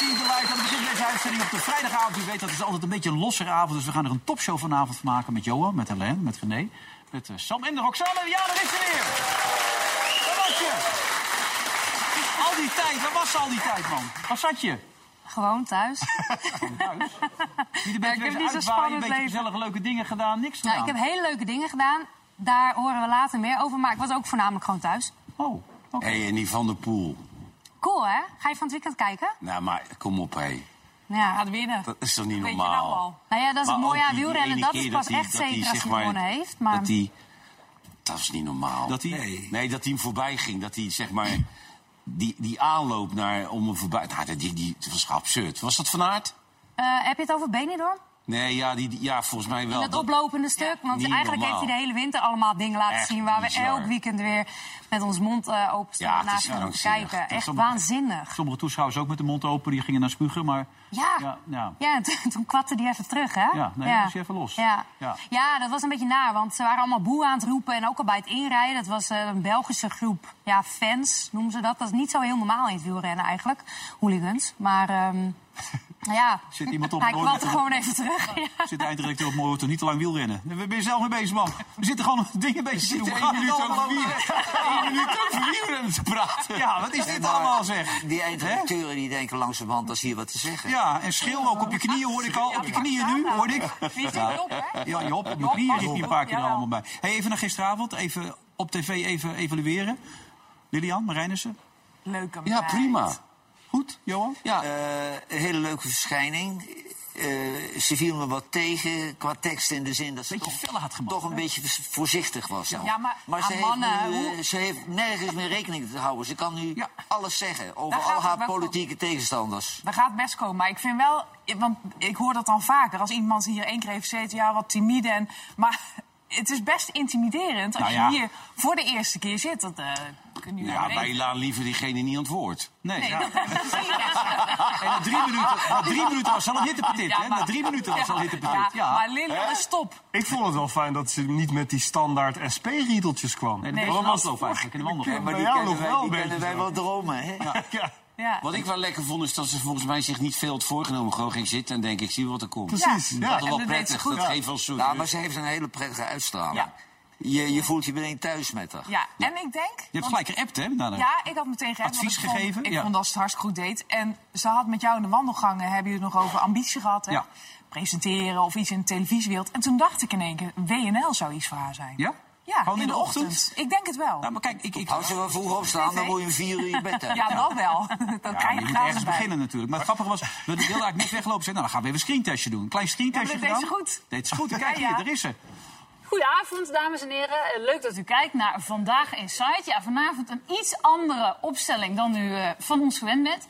The light aan het begin deze uitzending op de vrijdagavond. U weet dat is altijd een beetje een lossere avond. Dus we gaan er een topshow vanavond van maken met Johan, met Helene, met René. Met eh, Sam en de Roxanne. Ja, daar is ze weer. Waar was je? Al die tijd, waar was ze al die tijd, man? Waar zat je? Gewoon thuis. Gewoon thuis. Niet een Ja, beetje ik heb niet zo'n uitwaaien, een spannend beetje leven. gezellige leuke dingen gedaan, niks Nou, gedaan. ik heb hele leuke dingen gedaan. Daar horen we later meer over. Maar ik was ook voornamelijk gewoon thuis. Oh, oké. Hé, en die Van der Poel. Cool, hè? Ga je van het weekend kijken? Nou, maar kom op, hé. Ja. Gaat winnen. Dat is toch niet Weet je normaal? nou al. Nou ja, dat is Maar het mooie aan wielrennen. Dat is pas echt dat die, zeker als hij maar, gewonnen heeft. Maar Dat die, dat is niet normaal. Dat die- nee. nee, dat hij hem voorbij ging. Dat hij, zeg maar, die, die aanloop naar, om hem voorbij... Nou, dat- die, die, het was absurd. Was dat Van Aert? Eh, heb je het over Benidorm? Nee, ja, die, ja volgens mij wel. In het Dat- oplopende stuk. Want eigenlijk normaal. heeft hij de hele winter allemaal dingen laten Echt zien... waar we elk weekend weer met ons mond eh open staan Ja, naar te kijken. Echt Sommige- waanzinnig. Sommige toeschouwers ook met de mond open, die gingen naar spugen, maar... Ja, Ja, ja. ja. en toen, kwapte die even terug, hè? Ja, nee, hij even los. Ja. Ja. Ja. dat was een beetje naar, want ze waren allemaal boe aan het roepen. En ook al bij het inrijden, dat was eh, een Belgische groep ja, fans, noemen ze dat. Dat is niet zo heel normaal in het wielrennen eigenlijk, hooligans. Maar ehm, ja, Zit iemand op hij kwapte met- gewoon even terug. Ja. Zit de eindredacteur op Motor niet te lang wielrennen. Daar ben je zelf mee bezig, man. We zitten gewoon dingen een beetje te doen. We gaan nu minuut over. Eén minuut over wielrennen te praten. Ja, wat is dit maar allemaal, zeg? Die eindredacteuren die denken langzamerhand als hier wat te zeggen. Ja, en schil ook op je knieën, hoor ik al. Op je knieën nu, hoor ik. Wie hè? Ja, Job, op je knieën riep je een paar keer er Ja. allemaal bij. Hey, even naar gisteravond, even op tv even evalueren. Lilian, Marijnissen. Leuke Ja, meid. prima. Goed, Johan? Ja, Eh, een hele leuke verschijning. Eh, ze viel me wat tegen qua tekst in de zin dat ze Beetje toch, had gemaakt, toch een hè? beetje voorzichtig was. Ja, maar ze, aan heeft mannen, nu, eh, hoe- ze heeft nergens meer rekening te houden. Ze kan nu Ja. alles zeggen over Daar al haar politieke tegenstanders. Dat gaat best komen. Maar ik vind wel, want ik hoor dat dan vaker. Als iemand hier één keer heeft gezeten, ja, wat timide. En, maar het is best intimiderend als Nou ja. je hier voor de eerste keer zit. Dat Ja, wij laten liever diegene niet aan het woord. Nee, Nee, ja. dat, dat zie je best. En na drie minuten, na drie minuten was al een hittepetit, Ja, hè? maar- Na drie minuten was al een hittepetit, Ja, ja. maar Lilian, stop. Ik vond het wel fijn dat ze niet met die standaard SP-riedeltjes kwam. Nee, Nee, dat was dat een afloop eigenlijk in de wandelgang. Maar Bij die kennen nog wij, wel die kennen wij wel dromen, hè? Ja. Ja. Wat ik wel lekker vond, is dat ze volgens mij zich niet veel had voorgenomen. Gewoon ging zitten en denk ik, zie wat er komt. Precies, Ja. ja. Dat is En wel dat deed ze prettig, goed. dat geeft wel. Nou, maar ze heeft een hele prettige uitstraling. Ja. Je, je voelt je meteen thuis met haar. ja, en ik denk... Je hebt want- gelijk geappt, hè? daarna. Ja, ik had meteen geappt, Advies vond- gegeven, Ik ja. vond dat ze het hartstikke goed deed. En ze had met jou in de wandelgangen, hebben jullie het nog over ambitie gehad, hè? Ja. Presenteren of iets in de televisiewereld. En toen dacht ik in één keer, WNL zou iets voor haar zijn. Ja? Ja, Gewoon in de ochtend? Ik denk het wel. Nou, maar kijk, ik... ik Als ze wel vroeg opstaan, dan moet je om vier uur je bed uit. Ja, dat wel. Dan Ja, krijg je je moet ergens bij. beginnen natuurlijk. Maar het grappige was, we wilden eigenlijk net weglopen. Zeiden, nou, dan gaan we even een screentestje doen. Een klein screentestje Ja, maar dat gedaan. deed ze goed. Deed ze goed. Kijk Ja, ja. hier, daar is ze. Goedenavond, dames en heren. Eh, Leuk dat u kijkt naar Vandaag Inside. Ja, vanavond een iets andere opstelling dan u eh, van ons gewend bent.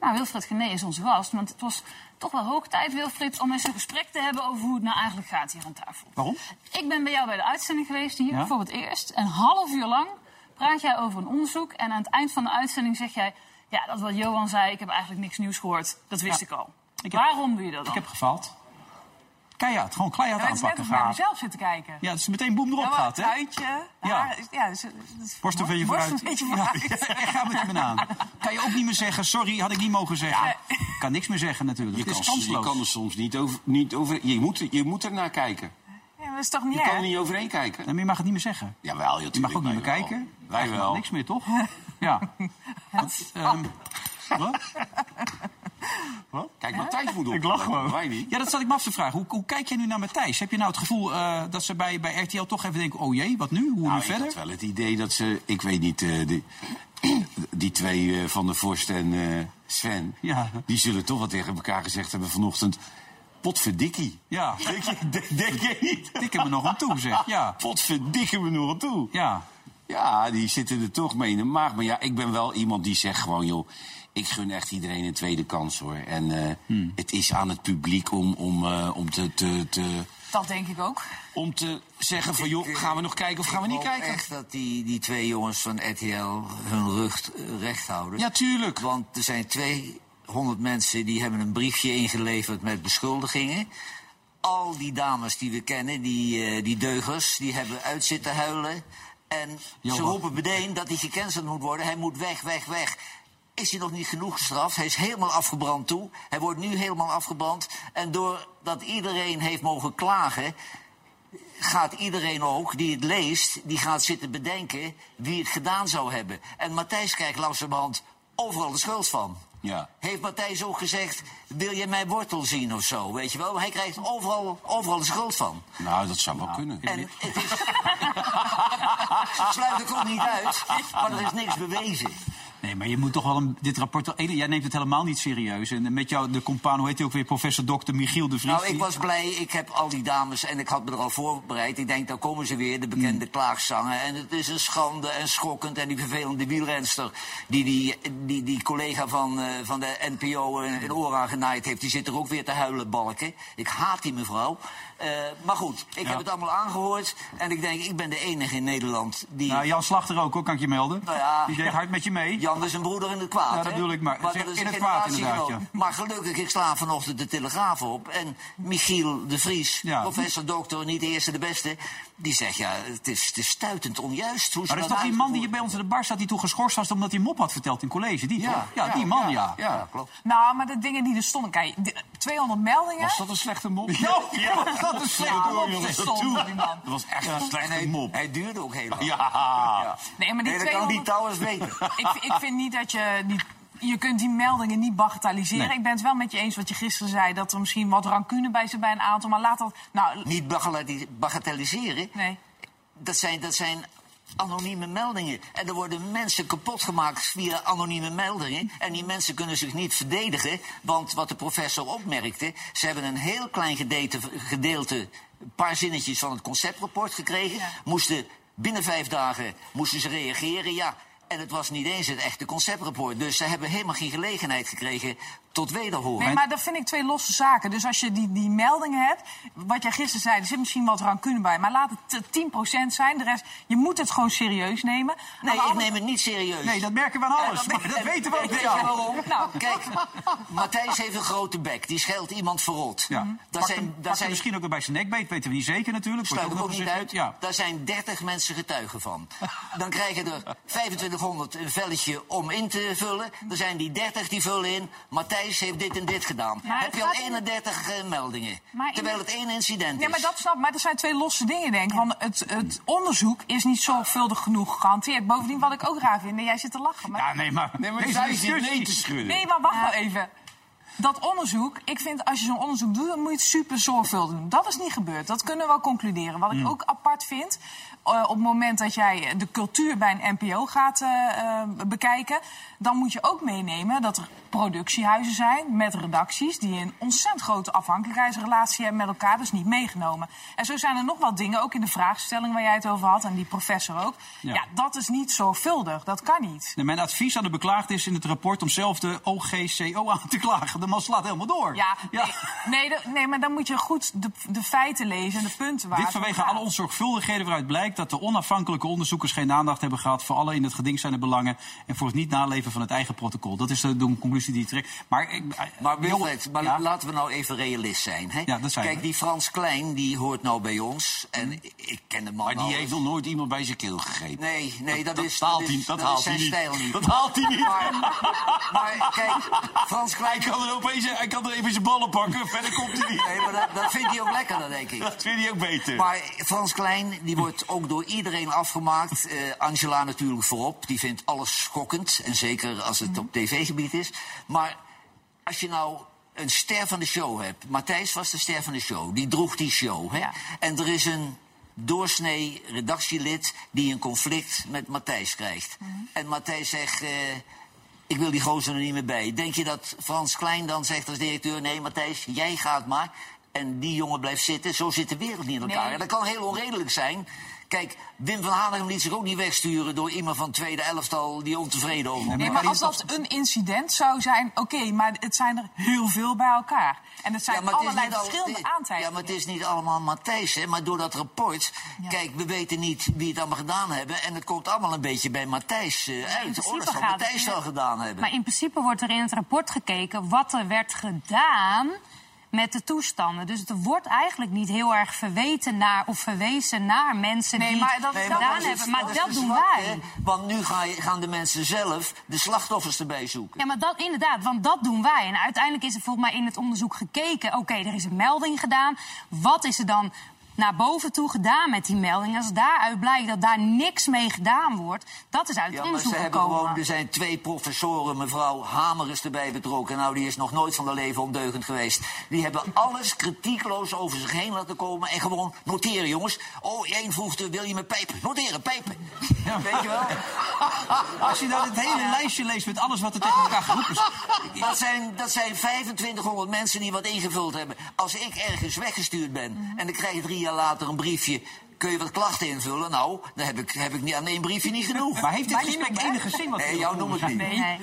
Nou, Wilfred Gené is onze gast, want het was toch wel hoog tijd, Wilfred, om eens een gesprek te hebben over hoe het nou eigenlijk gaat hier aan tafel. Waarom? Ik ben bij jou bij de uitzending geweest hier Ja? voor het eerst. Een half uur lang praat jij over een onderzoek. En aan het eind van de uitzending zeg jij... Ja, dat wat Johan zei, ik heb eigenlijk niks nieuws gehoord. Dat wist Ja. ik al. Ik heb- Waarom doe je dat dan? Ik heb gefaald. Keihard, gewoon keihard Ja, aanpakken. of naar Gaan. mezelf zitten kijken. Ja, is meteen boem erop Ja, maar gaat, hè? Truitje, Ja. ja, dus, dus, Borst een beetje borst vooruit. een beetje Ja, vooruit. ja, ga met je me aan. Kan je ook niet meer zeggen, sorry, had ik niet mogen zeggen. Kan niks meer zeggen natuurlijk. Je het kan, je kan er soms niet over... Niet over je, moet, je moet er naar kijken. Ja, maar dat is toch niet Je kan er niet overheen kijken. Nee, maar je mag het niet meer zeggen. Jawel, Je mag natuurlijk. ook niet meer kijken. Wij Eigenlijk wel. Niks meer, toch? Ja. Want, ehm, wat? Kijk, Matthijs moet op. Ik lach gewoon. Wij niet. Ja, dat zat ik me af te vragen. Hoe, hoe kijk jij nu naar Matthijs? Heb je nou het gevoel eh, dat ze bij, bij RTL toch even denken... oh jee, wat nu? Hoe Nou, nu ik verder? had wel het idee dat ze... Ik weet niet, eh, die, die twee eh, van der Vorst en Sven... Ja. die zullen toch wel tegen elkaar gezegd hebben vanochtend... Potverdikkie. Ja, Denk je, denk, denk je niet? hem er nog aan toe, zeg. Ja, Potverdikke me nog aan toe. ja. Ja, die zitten er toch mee in de maag. Maar ja, ik ben wel iemand die zegt gewoon, joh... ik gun echt iedereen een tweede kans, hoor. En eh, Hmm. het is aan het publiek om, om, eh, om, te, te, te, Dat denk ik ook. om te zeggen van... joh, gaan we nog kijken of gaan we Ik niet hoop kijken? echt dat die, die twee jongens van RTL hun rug eh, recht houden. Ja, tuurlijk. Want er zijn 200 mensen die hebben een briefje ingeleverd met beschuldigingen. Al die dames die we kennen, die, eh, die deugers, die hebben uit zitten huilen. En ze roepen meteen dat hij gecanceld moet worden. Hij moet weg, weg, weg. Is hij nog niet genoeg gestraft? Hij is helemaal afgebrand toe. Hij wordt nu helemaal afgebrand. En doordat iedereen heeft mogen klagen, gaat iedereen ook die het leest, die gaat zitten bedenken wie het gedaan zou hebben. En Matthijs krijgt langzamerhand overal de schuld van. Ja. Heeft Matthijs ook gezegd, wil je mijn wortel zien of zo, weet je wel? Hij krijgt overal, overal de schuld van. Nou, dat zou wel kunnen. En het is... Sluit ik ook niet uit, maar er is niks bewezen. Nee, maar je moet toch wel een, dit rapport... Jij neemt het helemaal niet serieus. En met jou, de compaan, hoe heet hij ook weer? Professor Dr. Michiel de Vries. Nou, ik was blij. Ik heb al die dames en ik had me er al voorbereid. Ik denk, dan komen ze weer, de bekende klaagzangen. En het is een schande en schokkend. En die vervelende wielrenster, die die, die, die collega van, eh, van de NPO een, een oor aangenaaid heeft... die zit er ook weer te huilen, balken. Ik haat die mevrouw. Eh, maar goed, ik heb het allemaal aangehoord. En ik denk, ik ben de enige in Nederland die... Nou, Jan Slachter ook, hoor, kan ik je melden. Nou ja. Die deed hard met je mee. Jan is een broeder in het kwaad. Ja, dat hè? bedoel ik maar. Zeg, is in het kwaad inderdaad, Maar gelukkig, ik sla vanochtend de Telegraaf op. En Michiel de Vries, Ja. professor dokter, niet de eerste de beste... die zegt, ja, het is, het is stuitend onjuist. Hoe ze Maar er is dat toch die man die hier bij ons in de bar staat... die toen geschorst was omdat hij mop had verteld in college? Die, toch? ja, die man, ja. Ja, klopt. Nou, maar de dingen die er stonden, kijk, de- 200 meldingen. Was dat een slechte mop? Ja, ja, dat is slecht. Ja, hoor, dat die man. Dat was echt een En slechte hij, mop. hij duurde ook heel lang. Ja. Nee, maar die Nee, dat kan die 200 trouwens weten. ik, ik vind niet dat je die, je kunt die meldingen niet bagatelliseren. Nee. Ik ben het wel met je eens wat je gisteren zei, dat er misschien wat rancune bij zit bij een aantal. Maar laat dat. Nou, Niet bagatelli- bagatelliseren. nee. Dat zijn, dat zijn anonieme meldingen. En er worden mensen kapot gemaakt via anonieme meldingen. En die mensen kunnen zich niet verdedigen. Want wat de professor opmerkte... ze hebben een heel klein gedeelte, gedeelte een paar zinnetjes van het conceptrapport gekregen. Ja. Moesten binnen vijf dagen moesten ze reageren. Ja, En het was niet eens het echte conceptrapport. Dus ze hebben helemaal geen gelegenheid gekregen tot wederhoren. Nee, maar dat vind ik twee losse zaken. Dus als je die, die meldingen hebt, wat jij gisteren zei, er zit misschien wat rancune bij. Maar laat het eh, 10% zijn. De rest, je moet het gewoon serieus nemen. Nee, ik andere- neem het niet serieus. Nee, dat merken we aan alles. Maar dat en- weten we ook waarom? Nou. Kijk, Matthijs heeft een grote bek. Die scheldt iemand verrot. Ja. Daar Pakt zijn, hem- daar zijn, misschien ook nog bij zijn nekbeet, weten we niet zeker natuurlijk. sluit ik ook niet uit. Ja. Daar zijn 30 mensen getuigen van. Dan krijgen er 2500 een velletje om in te vullen. Er zijn die 30 die vullen in. Matthijs heeft dit en dit gedaan. Maar Heb je al gaat in- 31 eh, meldingen. Maar in terwijl het één incident Ja, is. maar dat snap. Maar er zijn twee losse dingen, denk ik. Want het, het onderzoek is niet zorgvuldig genoeg gehanteerd. Bovendien, wat ik ook raar vind, jij zit te lachen. Maar... Ja, nee, maar... Nee, maar deze discussie- nee te schudden. Nee, maar wacht wel even. Dat onderzoek, ik vind als je zo'n onderzoek doet, dan moet je het super zorgvuldig doen. Dat is niet gebeurd. Dat kunnen we wel concluderen. Wat ik Hmm. ook apart vind, op het moment dat jij de cultuur bij een NPO gaat eh, eh, bekijken, dan moet je ook meenemen dat er productiehuizen zijn met redacties die een ontzettend grote afhankelijkheidsrelatie hebben met elkaar, dus niet meegenomen. En zo zijn er nog wat dingen, ook in de vraagstelling waar jij het over had en die professor ook. Ja. Ja, dat is niet zorgvuldig. Dat kan niet. Nee, mijn advies aan de beklaagde is in het rapport om zelf de OGCO aan te klagen. De man slaat helemaal door. Ja, nee, nee, maar dan moet je goed de, de feiten lezen en de punten waar Dit vanwege alle onzorgvuldigheden waaruit blijkt dat de onafhankelijke onderzoekers geen aandacht hebben gehad voor alle in het geding zijnde belangen en voor het niet naleven van het eigen protocol. Dat is de, de conclusie die. Maar, ik, Maar Wilfred, maar ja? laten we nou even realist zijn. Hè? Ja, dat zijn Kijk, we. die Frans Klein, die hoort nou bij ons. En ik ken de man Maar die heeft nog nooit iemand bij zijn keel gegrepen. Nee, nee, dat, is, haalt dat is, haalt is hij zijn niet. stijl niet. Dat haalt hij niet. Maar, maar kijk, Frans Klein... Hij kan er opeens, hij kan er even zijn ballen pakken, verder komt hij niet. Nee, maar dat, dat vindt hij ook lekker, dat denk ik. Dat vindt hij ook beter. Maar Frans Klein, die wordt ook door iedereen afgemaakt. Eh, Angela natuurlijk voorop. Die vindt alles schokkend. En zeker als het op tv-gebied is. Maar als je nou een ster van de show hebt. Matthijs was de ster van de show. Die droeg die show. Hè? Ja. En er is een doorsnee redactielid die een conflict met Matthijs krijgt. En Matthijs zegt... eh, ik wil die gozer er niet meer bij. Denk je dat Frans Klein dan zegt als directeur... nee, Matthijs, jij gaat maar. En die jongen blijft zitten. Zo zit de wereld niet in elkaar. Nee. En dat kan heel onredelijk zijn. Kijk, Wim van Hanegem liet zich ook niet wegsturen... door iemand van tweede elftal die ontevreden over Nee, maar als dat een incident zou zijn, oké, maar het zijn er heel veel bij elkaar. En het zijn het allerlei al- verschillende het- aantijgingen. Ja, maar het is niet allemaal Matthijs, hè. Maar door dat rapport... Ja. Kijk, we weten niet wie het allemaal gedaan hebben... en het komt allemaal een beetje bij Matthijs eh, uit. Oh, dat zal Matthijs wel gedaan hebben. Maar in principe wordt er in het rapport gekeken wat er werd gedaan met de toestanden. Dus er wordt eigenlijk niet heel erg verweten naar of verwezen naar mensen Nee, die maar dat- Nee, gedaan dat is- hebben. Maar dat doen zwak, wij. hè. Want nu ga je- gaan de mensen zelf de slachtoffers erbij zoeken. Ja, maar dat inderdaad, want dat doen wij. En uiteindelijk is er volgens mij in het onderzoek gekeken... oké, er is een melding gedaan. Wat is er dan naar boven toe gedaan met die melding? Als daaruit blijkt dat daar niks mee gedaan wordt... dat is uit Ja, maar onderzoek ze hebben gekomen. gewoon, er zijn twee professoren, mevrouw Hamer is erbij betrokken. Nou, die is nog nooit van haar leven ondeugend geweest. Die hebben alles kritiekloos over zich heen laten komen. En gewoon noteren, jongens. Oh, één vroeg, wil je me pijpen? Noteren, pijpen. Weet je wel? Als je dan het hele lijstje leest met alles wat er tegen elkaar geroepen is. Dat zijn, dat zijn 2500 mensen die wat ingevuld hebben. Als ik ergens weggestuurd ben en ik krijg drie jaar later een briefje... kun je wat klachten invullen? Nou, dan heb ik, heb ik niet, aan één briefje niet genoeg. Maar heeft dit Maar gesprek enige zin? Wat we Nee, jou noem het niet. Nee.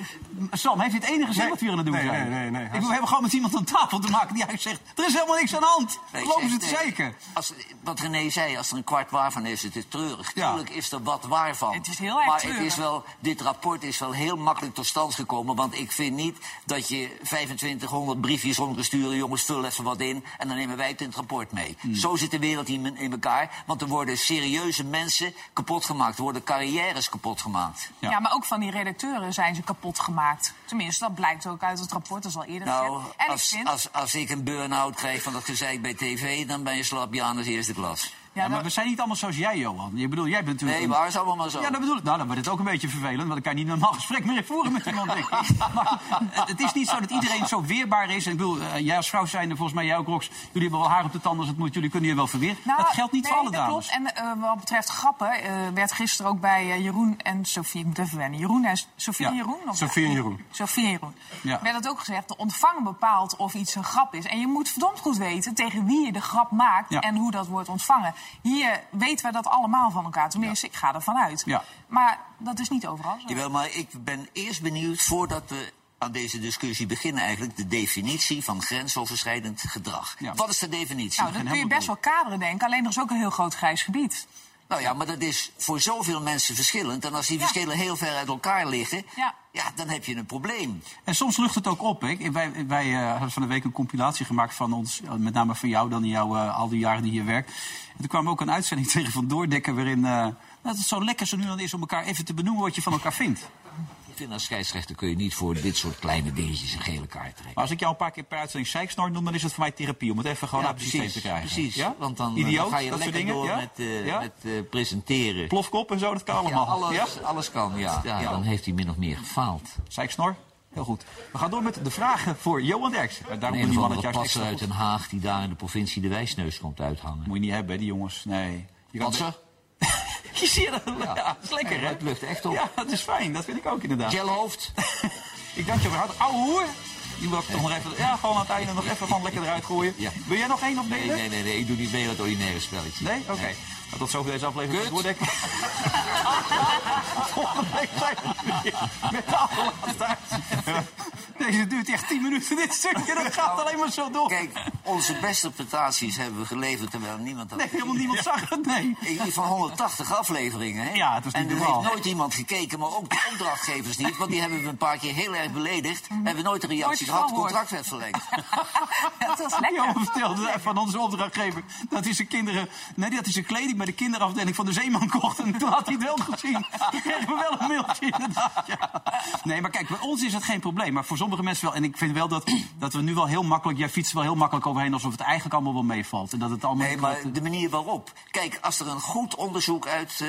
Sam, heeft dit enige zin Nee. wat we hier aan het doen Nee, zijn? nee, nee, nee. Ik, we hebben gewoon met iemand aan tafel te maken die eigenlijk zegt... er is helemaal niks aan de hand. Nee, Geloven ze het nee. zeker? Als, wat René zei, als er een kwart waar van is, het is treurig. Ja. Tuurlijk is er wat waar van. Het is heel erg maar treurig. het is wel, dit rapport is wel heel makkelijk tot stand gekomen. Want ik vind niet dat je 2500 briefjes rondgestuurde... jongens, vul even wat in en dan nemen wij het in het rapport mee. Hmm. Zo zit de wereld in, in elkaar. Want er worden serieuze mensen kapot gemaakt. Er worden carrières kapot gemaakt. Ja. Ja. maar ook van die redacteuren zijn ze kapot gemaakt. Tenminste, dat blijkt ook uit het rapport, dat is al eerder Nou, gezegd. En als, ik vind... als, als ik een burn-out krijg van dat gezeik bij tv... dan ben je slapjanus eerste klas. Ja, maar we zijn niet allemaal zoals jij, Johan. Je bedoel, jij bent natuurlijk... Nee, waar is allemaal maar zo. Ja, dat bedoel ik. Nou, dan wordt het ook een beetje vervelend, want ik kan niet een normaal gesprek meer voeren met iemand, denk ik. Maar het- is niet zo dat iedereen zo weerbaar is. En ik bedoel, eh, jij als vrouw zijn, volgens mij jij ook, Rox, jullie hebben wel haar op de tanden als het moet. Jullie kunnen je wel verweren. Nou, dat geldt niet nee, voor alle dat dames. Klopt. En eh, wat betreft grappen eh, werd gisteren ook bij Jeroen en Sofie... Ik moet even wennen. Jeroen en Sofie Ja, en Jeroen? Of- Sofie en Jeroen. Sofie en Jeroen. Ja. Werd het ook gezegd, de ontvanger bepaalt of iets een grap is. En je moet verdomd goed weten tegen wie je de grap maakt Ja. en hoe dat wordt ontvangen. Hier weten we dat allemaal van elkaar. Tenminste, ik ga ervan uit. Ja. Maar dat is niet overal zo. Jawel, maar ik ben eerst benieuwd, voordat we aan deze discussie beginnen eigenlijk... de definitie van grensoverschrijdend gedrag. Ja. Wat is de definitie? Nou, dat kun je best wel kaderen denken. Alleen er is ook een heel groot grijs gebied. Nou ja, maar dat is voor zoveel mensen verschillend. En als die verschillen heel ver uit elkaar liggen... Ja. Ja, dan heb je een probleem. En soms lucht het ook op. Hè. Wij, wij eh, hadden van de week een compilatie gemaakt van ons, eh, met name van jou dan in jouw eh, al die jaren die je hier werkt. En toen kwam ook een uitzending tegen van Doordekken waarin eh, dat het zo lekker zo nu dan is om elkaar even te benoemen wat je van elkaar vindt. Vind als scheidsrechter kun je niet voor dit soort kleine dingetjes een gele kaart trekken. Maar als ik jou een paar keer per uitzending zeiksnor noem, dan is het voor mij therapie om het even gewoon Ja, het systeem te krijgen. Precies, Ja? want dan, eh, Idioot, dan ga je dat soort lekker dingen. door ja? met, eh, met eh, presenteren. Plofkop en zo, dat kan allemaal. alles, Ja? alles kan, ja. ja, Dan heeft hij min of meer gefaald. Zeiksnor? Heel goed. We gaan door met de vragen voor Johan Derks. En Daarom Een doen die het juist extra uit. Den Haag die daar in de provincie de wijsneus komt uithangen. Moet je niet hebben, die jongens. Nee. Je kan Je het. Ja, dat is lekker, Ja, hè? het lucht echt op. Ja, dat is fijn. Dat vind ik ook inderdaad. Gelhoofd. Ik dank je weer hard. Ouwe hoer! Die wil ik toch nog even... Ja, gewoon aan het einde nog even gewoon lekker eruit gooien. Ja. Wil jij nog één of Nee, nee, nee, nee, ik doe niet mee het ordinaire spelletje. Nee? Oké. Nou, tot zover deze aflevering van. Volgende week zijn we weer met de allerlaatste uitzending. Deze duurt echt 10 minuten, dit stukje. Dat gaat alleen maar zo door. Kijk, onze beste prestaties hebben we geleverd terwijl niemand dat Nee, helemaal niemand zag het, nee. Van 180 afleveringen, hè? Ja, het was niet En er normaal. heeft nooit iemand gekeken, maar ook de opdrachtgevers niet. Want die hebben we een paar keer heel erg beledigd. Hebben we nooit een reactie Gehad, het contract werd verlengd. Dat was lekker. Johan vertelde van onze opdrachtgever dat hij zijn kinderen... Nee, dat hij zijn kleding bij de kinderafdeling van de Zeeman kocht. En toen had hij het wel gezien. Toen kregen we wel een mailtje, inderdaad. Ja. Nee, maar kijk, bij ons is het geen probleem. Maar voor sommige mensen wel. En ik vind wel dat, dat we nu wel heel makkelijk... Jij fietst er wel heel makkelijk overheen alsof het eigenlijk allemaal wel meevalt. En dat het allemaal... Nee, maar de manier waarop. Kijk, als er een goed onderzoek uit, eh,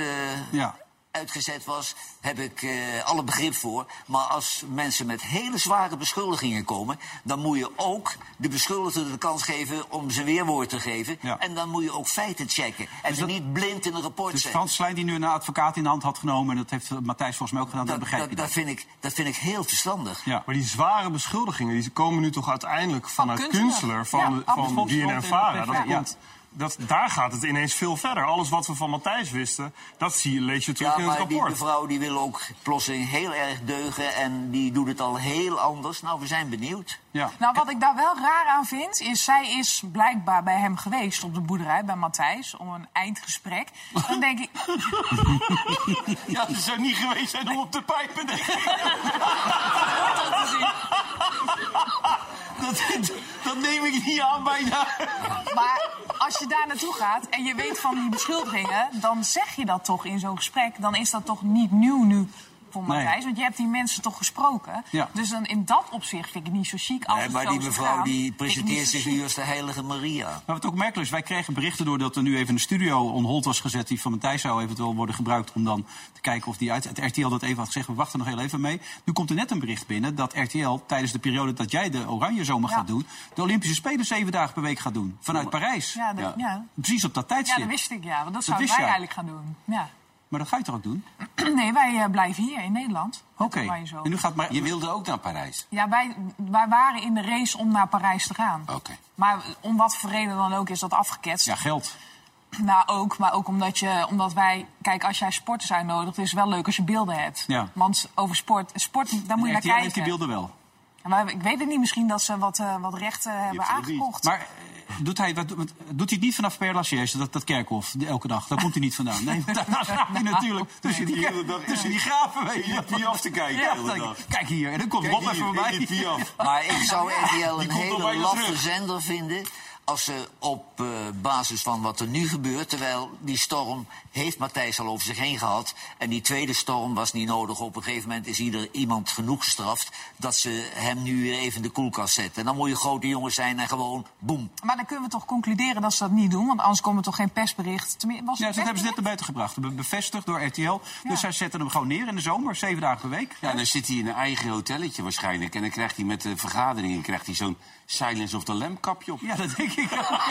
Ja. Uitgezet was, heb ik eh, alle begrip voor. Maar als mensen met hele zware beschuldigingen komen, dan moet je ook de beschuldigde de kans geven om zijn weerwoord te geven. Ja. En dan moet je ook feiten checken. En Dus dat- niet blind in een rapport Dus zetten. Frans Slijn die nu een advocaat in de hand had genomen... en dat heeft Matthijs volgens mij ook gedaan, dat, Dat, begrijp dat, je dat, vind ik, dat vind ik heel verstandig. Ja. Maar die zware beschuldigingen die komen nu toch uiteindelijk vanuit Kunstler. Kunstler, van, Ja, van en BNN-Vara. Dat PV, ja. komt- dat, daar gaat het ineens veel verder. Alles wat we van Matthijs wisten, dat zie, lees je terug Ja, in het maar die rapport. mevrouw die wil ook plotseling heel erg deugen en die doet het al heel anders. Nou, we zijn benieuwd. Ja. Nou, wat ik daar wel raar aan vind, is zij is blijkbaar bij hem geweest op de boerderij, bij Matthijs, om een eindgesprek. Dan denk ik, Ja, ze zou niet geweest zijn om op te pijpen, denk ik. Dat, dat neem ik niet aan bijna. maar als je daar naartoe gaat en je weet van die beschuldigingen, dan zeg je dat toch in zo'n gesprek. Dan is dat toch niet nieuw nu voor Nee. Matthijs, want je hebt die mensen toch gesproken. Ja. Dus dan in dat opzicht vind ik het niet zo chic. Als Nee, maar die mevrouw gaan, die presenteert zich nu als de heilige Maria. Maar wat ook merkelijk is, wij kregen berichten doordat er nu even een studio on hold was gezet. Die van Matthijs zou eventueel worden gebruikt om dan te kijken of die uit. Het RTL dat even had gezegd, we wachten nog heel even mee. Nu komt er net een bericht binnen dat RTL tijdens de periode dat jij de Oranje Zomer Ja. gaat doen. de Olympische Spelen zeven dagen per week gaat doen. Vanuit Parijs. Ja, dat, ja. Precies op dat ja, tijdstip. dat wist ik, ja. Want dat zouden wist wij eigenlijk gaan doen. Ja. Maar dat ga je toch ook doen? Nee, wij eh, blijven hier in Nederland. Oké. En nu gaat maar. Je wilde ook naar Parijs. Ja, wij, wij waren in de race om naar Parijs te gaan. Oké. Maar om wat voor reden dan ook is dat afgeketst. Ja, geld. Nou, ook. Maar ook omdat, je, omdat wij... Kijk, als jij sporters uitnodigt, is het wel leuk als je beelden hebt. Ja. Want over sport... Sport, daar moet je naar heeft die kijken. beelden wel. Maar ik weet het niet. Misschien dat ze wat, eh, wat rechten hebben aangekocht. Maar doet hij, wat, wat- doet hij het niet vanaf Père Lachaise, dat, dat kerkhof, elke dag? Daar komt hij niet vandaan. Nee, daar hij natuurlijk tussen die, de hele dag- tussen die graven. Weet je. Piaf te kijken Ja, de dag. kijk hier, en dan komt hier, even voorbij. Maar ik zou RTL een hele laffe zender vinden... als ze op eh, basis van wat er nu gebeurt... terwijl die storm heeft Matthijs al over zich heen gehad... en die tweede storm was niet nodig. Op een gegeven moment is ieder iemand genoeg gestraft... dat ze hem nu weer even in de koelkast zetten. En dan moet je grote jongens zijn en gewoon boem. Maar dan kunnen we toch concluderen dat ze dat niet doen? Want anders komt er toch geen persbericht? Tenminste, was Ja, dat hebben ze net naar buiten gebracht. Be- Bevestigd door RTL. Ja. Dus zij zetten hem gewoon neer in de zomer, zeven dagen per week. Ja, dan zit hij in een eigen hotelletje waarschijnlijk. En dan krijgt hij met de vergaderingen krijgt hij zo'n Silence of the Lamb kapje op. Ja, dat denk ik ook.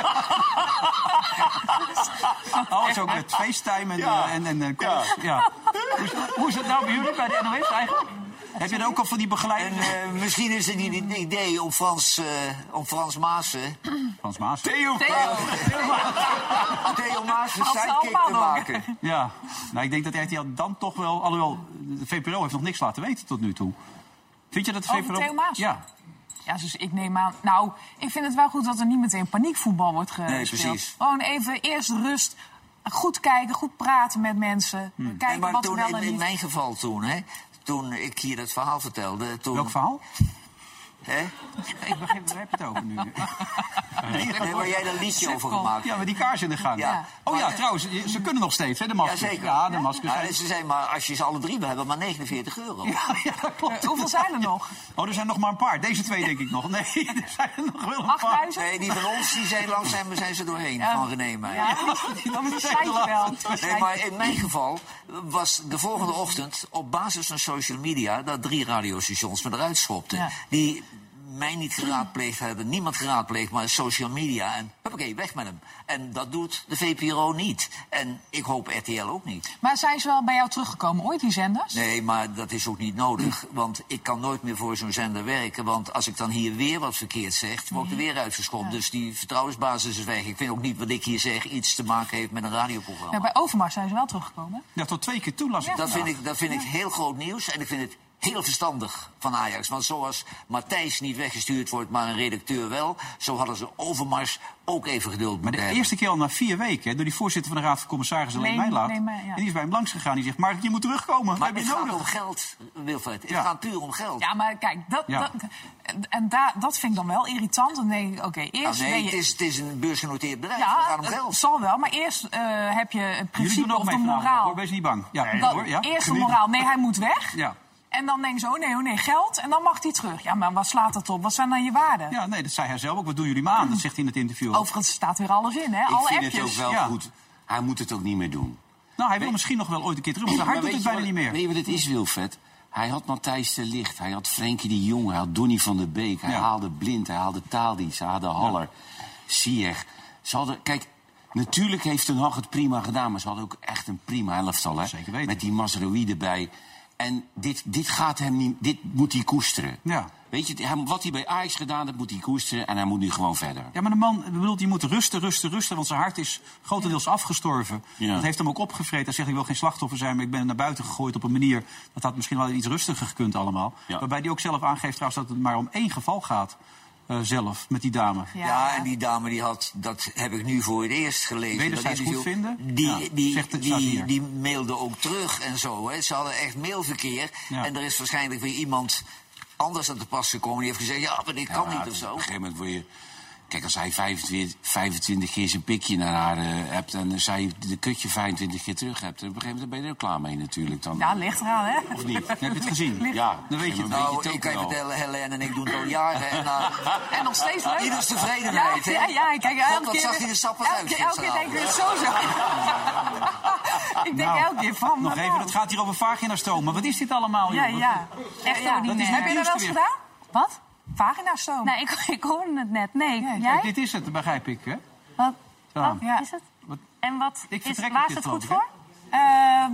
Oh, is ook met FaceTime en... Ja. eh, en, en, eh, Ja. ja. Hoe, is, hoe is het nou bij jullie, bij de NOS eigenlijk? Heb je er ook al van die En begeleiding? eh, misschien is het niet een idee om Frans, eh, om Frans Maassen, Frans Maas. Theo Theo Maassen Als ze sidekick te maken. Ja, nou, ik denk dat RTL dan toch wel... Alhoewel, de VPRO heeft nog niks laten weten tot nu toe. Vind je dat de Over VPRO... Theo Maas? Ja. Ja, dus ik neem aan. Nou, ik vind het wel goed dat er niet meteen paniekvoetbal wordt gespeeld. Nee, precies. Gewoon even eerst rust. Goed kijken, goed praten met mensen. Hmm. Kijken Nee, maar wat er toen, wel in, en in niet. mijn geval toen, hè, toen ik hier dat verhaal vertelde... Toen, Welk verhaal? Hè? Ik begrijp, waar heb je het over nu? Nee, waar jij dat liedje over gemaakt Ja, met die kaars in de gang. Ja. Oh ja, Maar- trouwens, ze kunnen nog steeds, hè, de maskers. Jazeker. Ja, de maskers. Ja, zijn- ze zijn maar, als je ze alle drie wil hebben, maar 49 euro. Ja, ja, dat klopt. Hoeveel zijn er nog? Oh, er zijn nog maar een paar. Deze twee denk ik nog. Nee, er zijn er nog wel een paar. 8000? Nee, die van ons die zijn langzaam zijn ze doorheen van René Meijer. Ja, dan beslijt je wel. Nee, maar in mijn geval was de volgende ochtend op basis van social media dat drie radiostations me eruit schopten. Ja. Die mij niet geraadpleegd hadden, niemand geraadpleegd, maar social media. En huppakee, weg met hem. En dat doet de VPRO niet. En ik hoop RTL ook niet. Maar zijn ze wel bij jou teruggekomen ooit, die zenders? Nee, maar dat is ook niet nodig. Want ik kan nooit meer voor zo'n zender werken. Want als ik dan hier weer wat verkeerd zeg, word ik er weer uitgeschopt. Dus die vertrouwensbasis is weg. Ik vind ook niet wat ik hier zeg iets te maken heeft met een radioprogramma. Ja, bij Overmars zijn ze wel teruggekomen. Ja, tot twee keer toe las ik Dat vandaag. vind ik, dat vind ik heel groot nieuws. En ik vind het heel verstandig van Ajax. Want zoals Matthijs niet weggestuurd wordt, maar een redacteur wel... zo hadden ze Overmars ook even geduld Maar de hebben. eerste keer al na vier weken, hè, door die voorzitter van de Raad van Commissarissen, Leen Leen- Mijlaat. Leen Mij- ja. En die is bij hem langs gegaan. Die zegt, Mark, je moet terugkomen. Maar heb je het gaat nodig. om geld, Wilfred. Het Ja. gaat puur om geld. Ja, maar kijk, dat, Ja. dat, en- daar, dat vind ik dan wel irritant. Dan denk ik, oké, Nou, eerst nee, je... het is, het is een beursgenoteerd bedrijf. het ja, gaat om het geld. zal wel, maar eerst eh, heb je het Jullie principe of de moraal. hoor. Wees niet bang. Ja, Dat- hoor, ja. Eerst de moraal, nee, hij moet weg. Ja. En dan denken ze, oh nee, oh nee, geld. En dan mag hij terug. Ja, maar wat slaat dat op? Wat zijn dan je waarden? ja, nee, dat zei hij zelf ook. Wat doen jullie me aan? Dat zegt hij in het interview. Overigens staat weer alles in, hè? Ik Alle vind appjes. het ook wel Ja. goed. Hij moet het ook niet meer doen. Nou, hij wil misschien nog wel ooit een keer terug. Maar doet het bijna wat- niet meer. Weet je wat het is, Wilfred? Hij had Matthijs de Licht, hij had Frenkie de Jong, hij had Donny van der Beek, hij Ja. haalde Blind, hij haalde Tadic, hij haalde Haller, Sieg. Ze hadden, kijk, natuurlijk heeft Ten Hag het prima gedaan, maar ze hadden ook echt een prima elftal, hè? Zeker weten. Met die Mazraoui erbij. En dit, dit gaat hem niet, dit moet hij koesteren. Ja. Weet je, wat hij bij Ajax gedaan heeft, moet hij koesteren en hij moet nu gewoon verder. Ja, maar de man bedoelt, die moet rusten, rusten, rusten. Want zijn hart is grotendeels afgestorven. Ja. Dat heeft hem ook opgevreten. Hij zegt, ik wil geen slachtoffer zijn, maar ik ben naar buiten gegooid op een manier... dat had misschien wel iets rustiger gekund allemaal. Ja. Waarbij hij ook zelf aangeeft trouwens dat het maar om één geval gaat. Eh, zelf, met die dame. Ja, en die dame die had, dat heb ik nu voor het eerst gelezen. Wederzijds dat goed interview. vinden? Die, Ja, die, zegt die, die mailde ook terug en zo. Hè. Ze hadden echt mailverkeer. Ja. En er is waarschijnlijk weer iemand anders aan te pas gekomen. Die heeft gezegd, ja, maar dit kan niet of zo. Op een gegeven moment word je... Kijk, als hij 25, 25 keer zijn pikje naar haar eh, hebt... en zij de kutje 25 keer terug hebt... op een gegeven moment ben je er klaar mee natuurlijk. Dan, Ja, ligt eraan, hè? Of niet? Heb je het gezien? Ja, Dan weet je het. dan Nou, ik kan je vertellen, Helene en ik doen het al jaren. En, uh, En nog steeds leuk. Ieders tevredenheid, ja, hè? Ja, ja, kijk, elke God, wat keer... zag hij er sappig elke uit keer- Elke keer denk ik zo zo. ik denk Nou, elke keer van... Nog even, het gaat hier over vaginastoom. Maar wat is dit allemaal, Ja, joh? ja. Echt Ja, dat is Heb je dat wel eens gedaan? Wat? Vaginastoom. Nee, ik, ik hoorde het net. Nee, Ja, jij? Dit is het, begrijp ik, hè? Wat, wat Ja. is het? Wat- En wat Ik is, vertrek waar is het goed voor? ik, Ehm,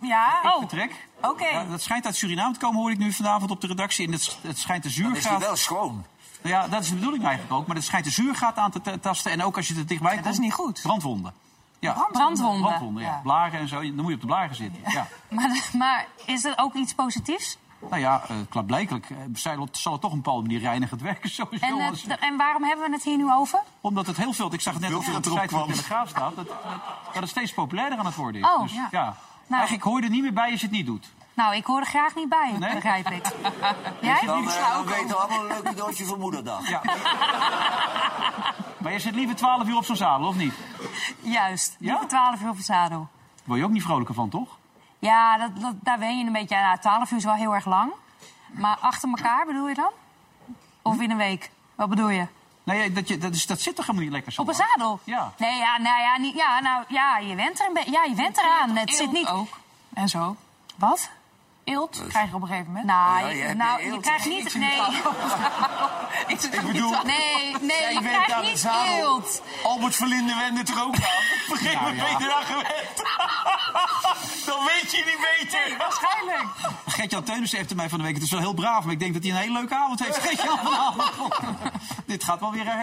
ja. Oh. Vertrek. Oké. Ja, dat schijnt uit Suriname te komen, hoor ik nu vanavond op de redactie. En het, het schijnt de Dan is hij zuurgraad... wel schoon. Ja, dat is de bedoeling eigenlijk ook. Maar het schijnt de zuurgraad aan te ta- tasten. En ook als je er dichtbij komt... dat is niet goed. Brandwonden. Ja, Brandwonden. brandwonden, ja. Ja. Blaren en zo. Dan moet je op de blaren zitten. Ja. Maar, maar is er ook iets positiefs? Nou ja, uh, klaarblijkelijk uh, zal het, toch op een bepaalde manier reinigend werken. Sowieso. En, het, en waarom hebben we het hier nu over? Omdat het heel veel... Ik zag het net op de site van de. Telegraaf staat. Dat, dat, dat het steeds populairder aan het worden is. Oh, dus, ja. ja. Nou. Eigenlijk hoor je er niet meer bij als je het niet doet. Nou, ik hoor er graag niet bij, Nee? begrijp ik. Jij? Dan, eh, dan weten allemaal een leuk cadeautje voor moederdag. Ja. maar je zit liever 12 uur op zo'n zadel, of niet? Juist. Ja? Liever 12 uur op het zadel. Daar word je ook niet vrolijker van, toch? Ja, dat, dat, daar ben je een beetje... Ja, 12 uur is wel heel erg lang. Maar achter elkaar bedoel je dan? Of in een week? Wat bedoel je? Nee, dat, je, dat, is, dat zit toch helemaal niet lekker zo Op een zadel? Ja. Nee, ja, nou ja, niet, ja, nou, ja, je went er een beetje. Ja, je went eraan. Het zit niet. ook. En zo. Wat? Eelt krijg je op een gegeven moment. Nou, Ja, je, nou, je krijgt niet. Nee, ik bedoel, nee, nee, je krijgt aan de niet zadel. eelt. Albert Verlinde wende er ook aan. Op een gegeven moment ben je eraan gewend. Dan weet je niet beter. Waarschijnlijk. Geef Gert-Jan Teunissen heeft mij van de week... Het is wel heel braaf, maar ik denk dat hij een hele leuke avond heeft. Gert-Jan vanavond. Dit gaat wel weer eh,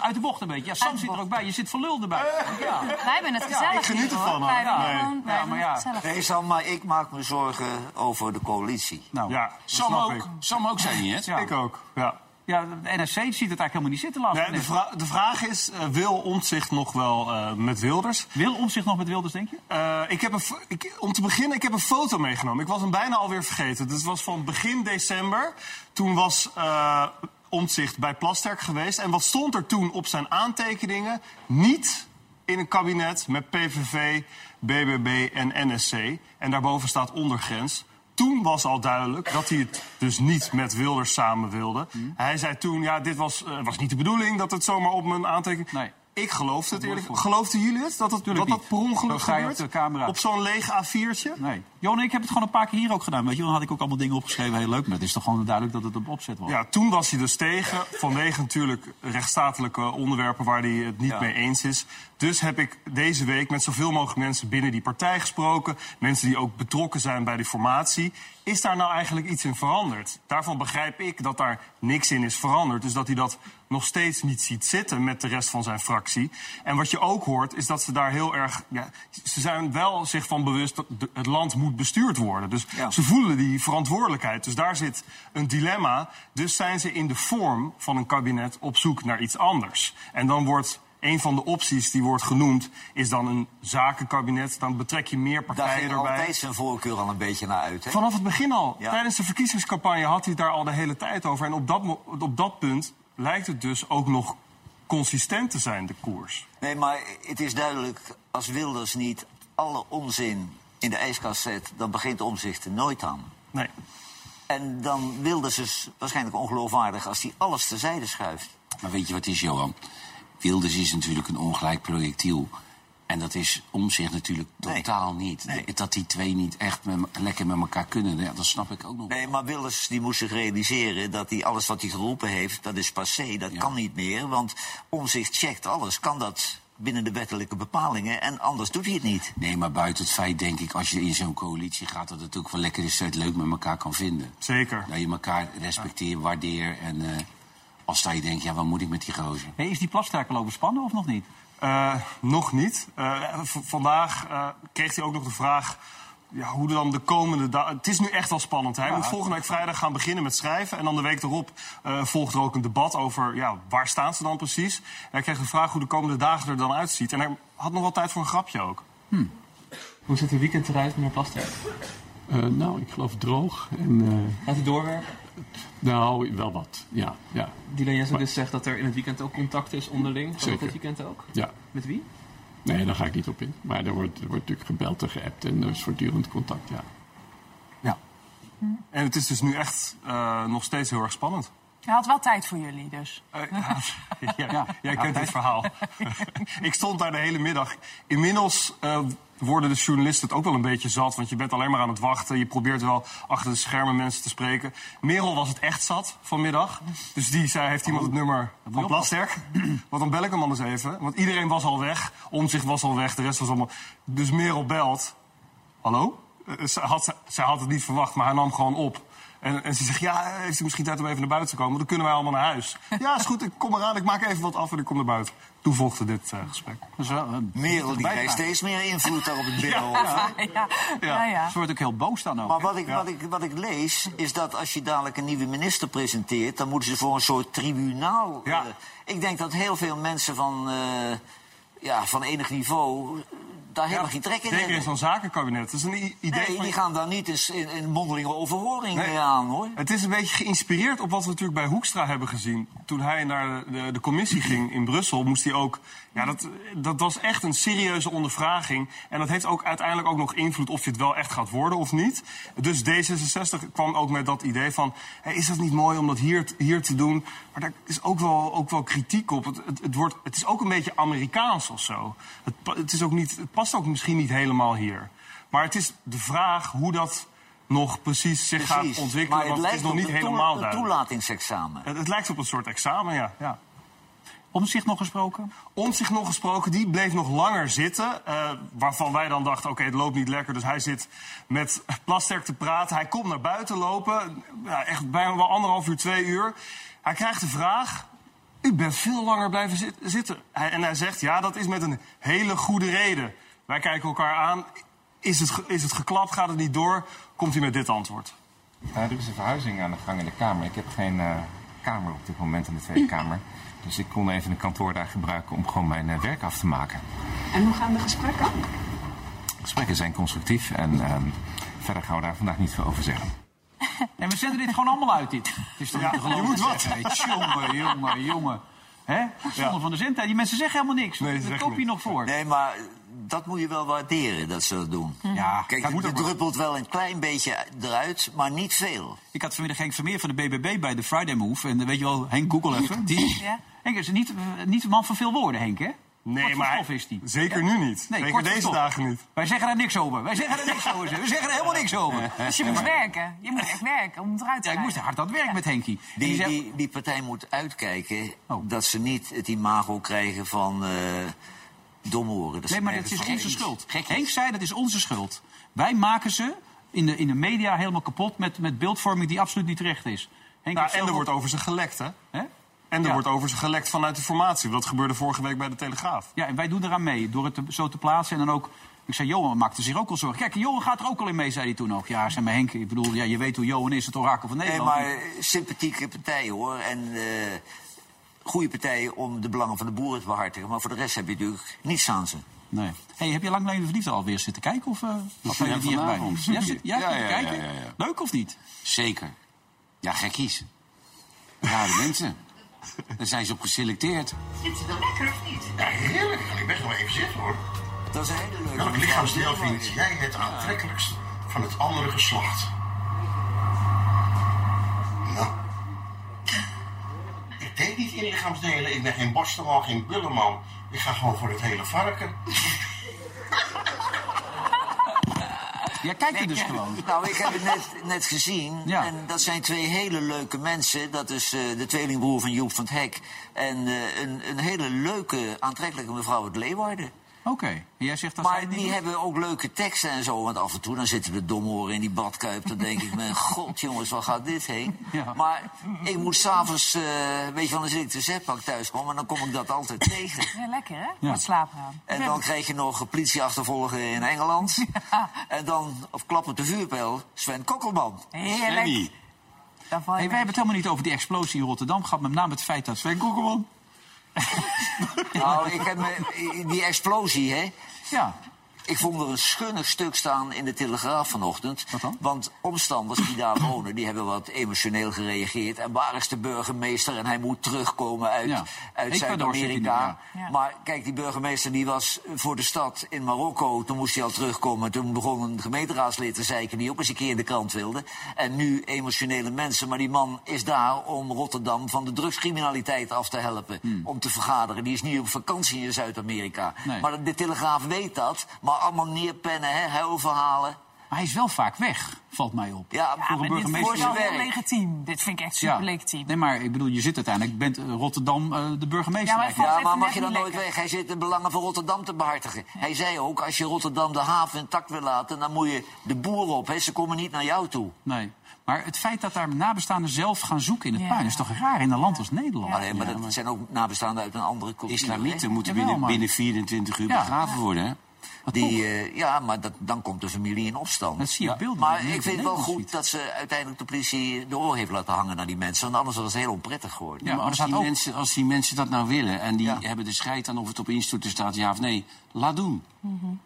uit de bocht een beetje. Ja, Sam zit er ook bij. Je zit verluld erbij. Ja, Wij hebben het gezellig. ik geniet ervan, Wij Nee. gewoon- Ja, maar ja. Nee, Sam, maar ik maak me zorgen over de coalitie. nou, Ja, Sam ook, ik. Sam ook, zei hij, hè? Ja. Ik ook, ja. ja, de NSC ziet het eigenlijk helemaal niet zitten. Nee, de, vra- de vraag is, eh, wil Omtzigt nog wel eh, met Wilders? Wil om zich nog met Wilders, denk je? Eh, ik heb een, ik, om te beginnen, ik heb een foto meegenomen. Ik was hem bijna alweer vergeten. Dit was van begin december. Toen was eh Omtzigt bij Plasterk geweest. En wat stond er toen op zijn aantekeningen? Niet in een kabinet met PVV, BBB en NSC. En daarboven staat ondergrens. Toen was al duidelijk dat hij het dus niet met Wilders samen wilde. Hij zei toen, ja, dit was, eh, was niet de bedoeling dat het zomaar op mijn aantekening... Nee. Ik geloofde het eerlijk. Geloofden jullie het? Dat het, dat, per ongeluk gebeurt? op. Op zo'n leeg A4'tje? Nee. Johan, ik heb het gewoon een paar keer hier ook gedaan. Weet je, dan had ik ook allemaal dingen opgeschreven. Heel leuk, maar het is toch gewoon duidelijk dat het op opzet was. Ja, toen was hij dus tegen. Vanwege natuurlijk rechtsstatelijke onderwerpen waar hij het niet Ja. mee eens is. Dus heb ik deze week met zoveel mogelijk mensen binnen die partij gesproken. Mensen die ook betrokken zijn bij die formatie. Is daar nou eigenlijk iets in veranderd? Daarvan begrijp ik dat daar niks in is veranderd. Dus dat hij dat nog steeds niet ziet zitten met de rest van zijn fractie. En wat je ook hoort, is dat ze daar heel erg. Ja, ze zijn wel zich van bewust dat de- het land moet bestuurd worden. Dus Ja. ze voelen die verantwoordelijkheid. Dus daar zit een dilemma. Dus zijn ze in de vorm van een kabinet op zoek naar iets anders. En dan wordt een van de opties die wordt genoemd, is dan een zakenkabinet. Dan betrek je meer Daar partijen ging erbij. altijd zijn voorkeur al een beetje naar uit. Hè? Vanaf het begin al. Ja. Tijdens de verkiezingscampagne had hij het daar al de hele tijd over. En op dat, op dat punt lijkt het dus ook nog consistent te zijn, de koers. Nee, maar het is duidelijk, als Wilders niet alle onzin in de ijskast zet... dan begint omzicht er nooit aan. Nee. En dan Wilders is waarschijnlijk ongeloofwaardig als hij alles terzijde schuift. Maar weet je wat is, Johan? Wilders is natuurlijk een ongelijk projectiel. En dat is om zich natuurlijk Nee. totaal niet. Nee. Dat die twee niet echt met, lekker met elkaar kunnen, ja, dat snap ik ook nog. Nee, maar Wilders die moest zich realiseren dat hij alles wat hij geroepen heeft... dat is passé, dat Ja. kan niet meer. Want omzicht checkt alles, kan dat binnen de wettelijke bepalingen... en anders doet hij het niet. Nee, maar buiten het feit denk ik, als je in zo'n coalitie gaat... dat het ook wel lekker is dat je het leuk met elkaar kan vinden. Zeker. Dat je elkaar respecteert, waardeert en... eh, als dat je denkt, ja, wat moet ik met die gozer? Hey, is die plasterk al overspannen of nog niet? Eh, nog niet. Eh, v- vandaag eh, kreeg hij ook nog de vraag. Ja, hoe dan de komende dagen. Het is nu echt wel spannend. Hij Ja. moet volgende week vrijdag gaan beginnen met schrijven. En dan de week erop eh, volgt er ook een debat over. Ja, waar staan ze dan precies? En hij kreeg de vraag hoe de komende dagen er dan uitziet. En hij had nog wel tijd voor een grapje ook. Hoe ziet het weekend eruit, meneer Plaster? Eh, nou, ik geloof droog. En, eh, Gaat u doorwerken? nou, wel wat. Ja, ja, Dylan Jessen dus zegt dat er in het weekend ook contact is onderling. Dat Zeker. dit weekend ook? ja. Met wie? Nee, daar ga ik niet op in. Maar er wordt, wordt natuurlijk gebeld en geappt en er is voortdurend contact, ja. Ja. En het is dus nu echt eh, nog steeds heel erg spannend. Hij had wel tijd voor jullie, dus. Eh, ja, ja, jij kent dit verhaal. ik stond daar de hele middag. Inmiddels eh, worden de journalisten het ook wel een beetje zat. Want je bent alleen maar aan het wachten. Je probeert wel achter de schermen mensen te spreken. Merel was het echt zat vanmiddag. Dus die zei, heeft iemand het nummer van Plasterk? Want dan bel ik hem anders even. Want iedereen was al weg. Omzicht was al weg. De rest was allemaal... Dus Merel belt. Hallo? Eh, Ze had, ze, ze had het niet verwacht, maar hij nam gewoon op. En, en ze zegt, ja, heeft u misschien tijd om even naar buiten te komen? Want dan kunnen wij allemaal naar huis. Ja, is goed, ik kom eraan, ik maak even wat af en ik kom naar buiten. Toen volgde dit eh, gesprek. Dus, wel, Merel die krijgt steeds meer invloed daar op het binnenhof. Ja, ja, ja. ja. Ze wordt ook heel boos dan ook. Maar wat ik, wat, ik, wat ik lees, is dat als je dadelijk een nieuwe minister presenteert... dan moeten ze voor een soort tribunaal... Ja. eh, ik denk dat heel veel mensen van, eh, ja, van enig niveau... daar helemaal geen trek in Zeker in zo'n zakenkabinet. Dat is een idee Nee, van... die gaan daar niet eens in, in mondelinge overhoring Nee. aan, hoor. Het is een beetje geïnspireerd op wat we natuurlijk bij Hoekstra hebben gezien. Toen hij naar de, de commissie ging in Brussel, moest hij ook... Ja, dat, dat was echt een serieuze ondervraging. En dat heeft ook uiteindelijk ook nog invloed of je het wel echt gaat worden of niet. Dus D66 kwam ook met dat idee van... Hé, is dat niet mooi om dat hier, hier te doen? Maar daar is ook wel, ook wel kritiek op. Het, het, het, wordt, het is ook een beetje Amerikaans of zo. Het, het, is ook niet, het past ook misschien niet helemaal hier. Maar het is de vraag hoe dat nog precies zich Precies. gaat ontwikkelen. maar het want het lijkt is nog op niet een helemaal duidelijk. toelatingsexamen. Het, het lijkt op een soort examen, ja. ja. Om zich nog gesproken? Om zich nog gesproken, die bleef nog langer zitten. eh, waarvan wij dan dachten, oké, het loopt niet lekker. Dus hij zit met Plasterk te praten. Hij komt naar buiten lopen. Ja, echt bijna wel anderhalf uur, twee uur. Hij krijgt de vraag... U bent veel langer blijven zit- zitten. Hij- en hij zegt, ja, dat is met een hele goede reden. Wij kijken elkaar aan. Is het, is het geklapt? Gaat het niet door? Komt hij met dit antwoord. Nou, er is een verhuizing aan de gang in de Kamer. Ik heb geen eh, kamer op dit moment in de Tweede Kamer. Dus ik kon even een kantoor daar gebruiken om gewoon mijn eh, werk af te maken. En hoe gaan de gesprekken? De gesprekken zijn constructief en ehm, verder gaan we daar vandaag niet veel over zeggen. En we zenden dit gewoon allemaal uit, dit. Het is toch Ja, niet te geloven? je moet wat. Jongen, jongen, jongen. Hè? Zonde van de zendtijd. Die mensen zeggen helemaal niks. Nee, zeggen koop je nog voor. Nee, maar dat moet je wel waarderen, dat ze dat doen. Ja, Kijk, dat moet het druppelt wel een klein beetje eruit, maar niet veel. Ik had vanmiddag Henk Vermeer van de BBB bij de Friday Move. En eh, weet je wel, Henk, google even. Die, Ja. Henk is niet, eh, niet een man van veel woorden, Henk, hè? Nee, maar stof is die. zeker nu niet. Nee, zeker deze stof. dagen niet. Wij zeggen er niks over. Wij zeggen er niks over. We zeggen er helemaal niks over. Dus je moet werken. Je moet echt werken om het eruit te Ja, ik moest hard aan het werk met Henkie. En die Die, zegt- die, die partij moet uitkijken Oh. dat ze niet het imago krijgen van eh domoren. Dat Nee, maar het is onze schuld. Henk zei dat is onze schuld. Wij maken ze in de, in de media helemaal kapot met, met beeldvorming die absoluut niet terecht is. Henk Nou, en er zelf wordt over ze gelekt, hè? Hè? En er Ja. wordt over ze gelekt vanuit de formatie. Dat gebeurde vorige week bij de Telegraaf. Ja, en wij doen eraan mee. Door het te- zo te plaatsen en dan ook... Ik zei, Johan maakte zich ook al zorgen. Kijk, Johan gaat er ook al in mee, zei hij toen ook. Ja, zei maar Henk, ik bedoel, ja, je weet hoe Johan is, het orakel van Nee, Nederland. maar sympathieke partijen hoor. En eh goede partijen om de belangen van de boeren te behartigen. Maar voor de rest heb je natuurlijk niets aan ze. Nee. Hey, heb je lang geleden verliefd alweer zitten kijken? Of, uh, of je Ja, hier bij? vanavond. Ja, zit, ja, Ja, je ja, kijken? ja, ja, ja. Leuk of niet? Zeker. Ja, gekkies. Rare mensen. Daar zijn ze op geselecteerd. Zit ze er lekker of niet? Ja, heerlijk. Ik best wel even zitten hoor. Dat is een hele leuke Welk lichaamsdeel vind jij het aantrekkelijkst van het andere geslacht? Nou. Ik denk niet in lichaamsdelen. Ik ben geen borstenman, geen bulleman. Ik ga gewoon voor het hele varken. Ja, kijk er dus gewoon. Nou, ik heb het net, net gezien. Ja. En dat zijn twee hele leuke mensen. Dat is eh, de tweelingbroer van Joep van het Hek. En eh, een, een hele leuke, aantrekkelijke mevrouw uit Leeuwarden. Oké. En jij zegt dat Maar die hebben ook leuke teksten en zo. Want af en toe dan zitten de domoren in die badkuip. Dan denk ik, mijn god jongens, waar gaat dit heen? Ja. Maar ik moet s'avonds, eh weet je wel, dan zit ik de zetpak thuis komen. En dan kom ik dat altijd tegen. Ja, lekker hè? Het slapen gaan. En dan krijg je nog een politieachtervolger in Engeland. En dan, of klap op de vuurpijl, Sven Kokkelman. Heerlijk. Hey, wij hebben het helemaal niet over die explosie in Rotterdam gehad. Met name het feit dat Sven Kokkelman... Nou, ik heb me, die explosie, hè. Ja, Ik vond er een schunnig stuk staan in de Telegraaf vanochtend. Wat dan? Want omstanders die daar wonen, die hebben wat emotioneel gereageerd. En waar is de burgemeester? En hij moet terugkomen uit, Ja. uit Zuid-Amerika. ja. Maar kijk, die burgemeester die was voor de stad in Marokko. Toen moest hij al terugkomen. Toen begon een gemeenteraadslid te zeiken die ook eens een keer in de krant wilde. En nu emotionele mensen. Maar die man is daar om Rotterdam van de drugscriminaliteit af te helpen. Om te vergaderen. Die is niet op vakantie in Zuid-Amerika. Hmm. Nee. Maar de Telegraaf weet dat. Maar allemaal neerpennen, hè, huilverhalen. maar hij is wel vaak weg, valt mij op. Ja, Ja, voor een maar dit burgemeester- is wel heel legitiem. Dit vind ik echt super legitiem. Nee, maar ik bedoel, je zit uiteindelijk, bent eh, Rotterdam eh, de burgemeester Ja, maar eigenlijk. Ja, maar mag je dan nooit lekker. weg? Hij zit de belangen van Rotterdam te behartigen. Hij zei ook, als je Rotterdam de haven intact wil laten... dan moet je de boeren op, hè. ze komen niet naar jou toe. Nee. Maar het feit dat daar nabestaanden zelf gaan zoeken in het Ja. puin... is toch raar in een land als Nederland? Maar, nee, maar dat zijn ook nabestaanden uit een andere cultuur. Islamieten moeten binnen, binnen 24 uur Ja. begraven worden, hè? Die, eh, ja, maar dat, dan komt de familie in opstand. dat zie je beelden. Maar ik vind in het wel goed ziet. dat ze uiteindelijk de politie de oor heeft laten hangen naar die mensen. Want anders was het heel onprettig geworden. Ja, maar maar er als die, ook... mensen, als die mensen dat nou willen en die Ja. hebben de scheid aan of het op instorten staat, ja of nee, laat doen.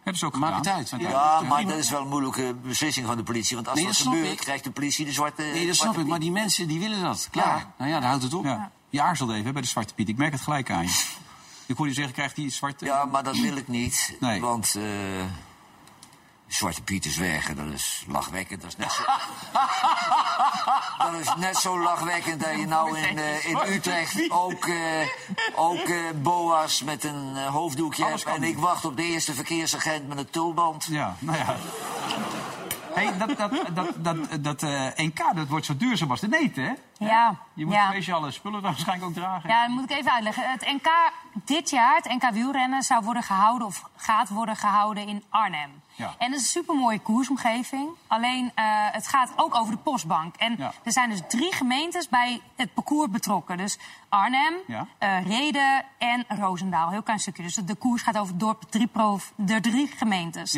Hebben ze ook Maakt gedaan. het uit. Ja, maar dat is wel een moeilijke beslissing van de politie. Want als Nee, dat, dat gebeurt, ik. krijgt de politie de zwarte Nee, dat snap ik, maar die mensen die willen dat. Klaar. Ja. Nou ja, daar houdt het op. Ja. Je aarzelt even bij de Zwarte Piet. Ik merk het gelijk aan je. Ik hoor je zeggen, krijgt die zwarte... Ja, maar dat wil ik niet. Nee. Want eh, Zwarte Piet is weg. Dat is lachwekkend. Dat is net zo, dat is net zo lachwekkend dat je nou in, eh, in Utrecht ook, eh, ook eh, boa's met een hoofddoekje Alles hebt. En niet. ik wacht op de eerste verkeersagent met een tulband. Ja, nou ja. Hey, dat dat, dat, dat, dat eh, NK dat wordt zo duurzaam als de neet, hè? Ja, Je moet ja. speciale spullen dan waarschijnlijk ook dragen. Ja, dat moet ik even uitleggen. Het NK dit jaar, het NK wielrennen, zou worden gehouden of gaat worden gehouden in Arnhem. Ja. En dat is een supermooie koersomgeving. Alleen eh, het gaat ook over de postbank. En Ja. er zijn dus drie gemeentes bij het parcours betrokken. Dus Arnhem, Ja. eh, Reden en Roosendaal. Heel klein stukje. Dus de koers gaat over het dorp drie de drie gemeentes.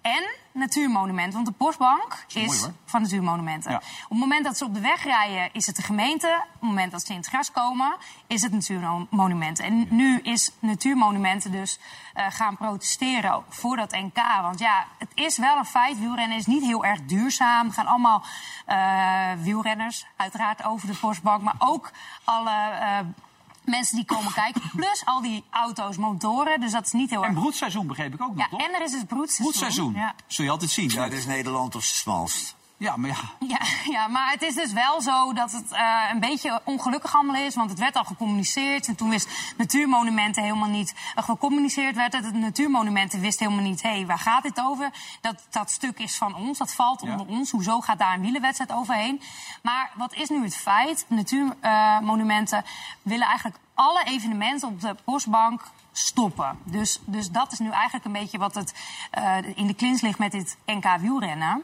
En natuurmonumenten. Want de postbank is, mooi, hoor. van natuurmonumenten. Ja. Op het moment dat ze op de weg rijden, is het de gemeente. Op het moment dat ze in het gras komen, is het natuurmonumenten. En nu is natuurmonumenten dus eh, gaan protesteren voor dat NK. Want ja, het is wel een feit. Wielrennen is niet heel erg duurzaam. Er gaan allemaal eh, wielrenners, uiteraard over de postbank. Maar ook alle eh, mensen die komen kijken. Plus al die auto's, motoren. Dus dat is niet heel En erg... broedseizoen begreep ik ook nog, Ja, toch? en er is het broedseizoen. Broedseizoen. Ja. Zul je altijd zien. Ja, het is Nederland op zijn smalst. Ja, maar ja. Ja, ja, maar het is dus wel zo dat het eh, een beetje ongelukkig allemaal is. Want het werd al gecommuniceerd. En toen wist Natuurmonumenten helemaal niet... Uh, gecommuniceerd werd het. Het Natuurmonumenten wist helemaal niet... hé, hey, waar gaat dit over? Dat, dat stuk is van ons, dat valt Ja. onder ons. Hoezo gaat daar een wielenwedstrijd overheen? Maar wat is nu het feit? Natuurmonumenten willen eigenlijk alle evenementen op de postbank stoppen. Dus, dus dat is nu eigenlijk een beetje wat het eh, in de klins ligt met dit NK wielrennen.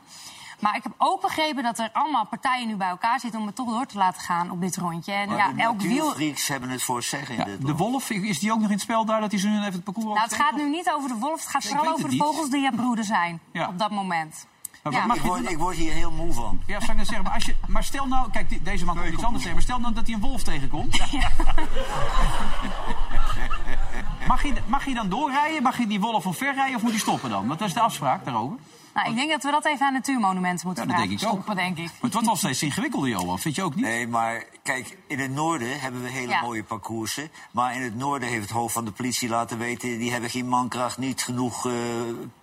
Maar ik heb ook begrepen dat er allemaal partijen nu bij elkaar zitten om het toch door te laten gaan op dit rondje. En Maar ja, de elk wiel. hebben het voor het zeggen in Ja, dit de land. wolf, is die ook nog in het spel daar dat hij zo nu even het parcours Nou, het gaat nu niet over de wolf, het gaat vooral over de niet. vogels die aan broeden zijn Ja. op dat moment. Maar Ja. wat mag Ik je word, ik word hier heel moe van. Ja, zou ik net zeggen, maar, als je, maar stel nou, kijk, die- deze man kan iets anders zeggen, maar stel nou dat hij een wolf tegenkomt. mag, je, mag je dan doorrijden? Mag je die wolf omverrijden of moet hij stoppen dan? Wat is de afspraak daarover? Nou, ik denk dat we dat even aan Natuurmonumenten moeten Ja, dat vragen. denk ik ook. Stoppen, denk ik. Maar het wordt wel steeds ingewikkelder, Johan. Vind je ook niet? Nee, maar kijk, in het noorden hebben we hele Ja. mooie parcoursen. Maar in het noorden heeft het hoofd van de politie laten weten... die hebben geen mankracht, niet genoeg eh,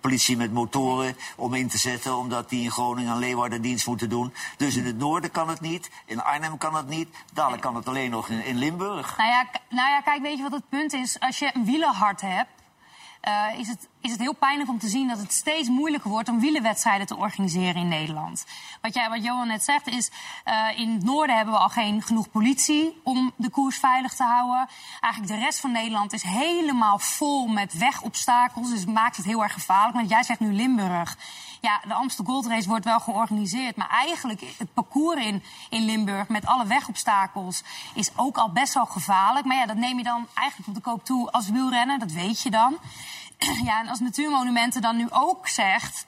politie met motoren om in te zetten... omdat die in Groningen en Leeuwarden dienst moeten doen. Dus in het noorden kan het niet, in Arnhem kan het niet... dadelijk kan het alleen nog in, in Limburg. Nou ja, nou ja, kijk, weet je wat het punt is? Als je een wielerhart hebt, eh, is, het, is het heel pijnlijk om te zien dat het steeds moeilijker wordt om wielerwedstrijden te organiseren in Nederland. Wat, jij, wat Johan net zegt is, eh, in het noorden hebben we al geen genoeg politie om de koers veilig te houden. Eigenlijk de rest van Nederland is helemaal vol met wegobstakels, dus het maakt het heel erg gevaarlijk. Want jij zegt nu Limburg. Ja, de Amstel Gold Race wordt wel georganiseerd. Maar eigenlijk het parcours in, in Limburg met alle wegobstakels is ook al best wel gevaarlijk. Maar ja, dat neem je dan eigenlijk op de koop toe als wielrenner. Dat weet je dan. Ja, en als Natuurmonumenten dan nu ook zegt...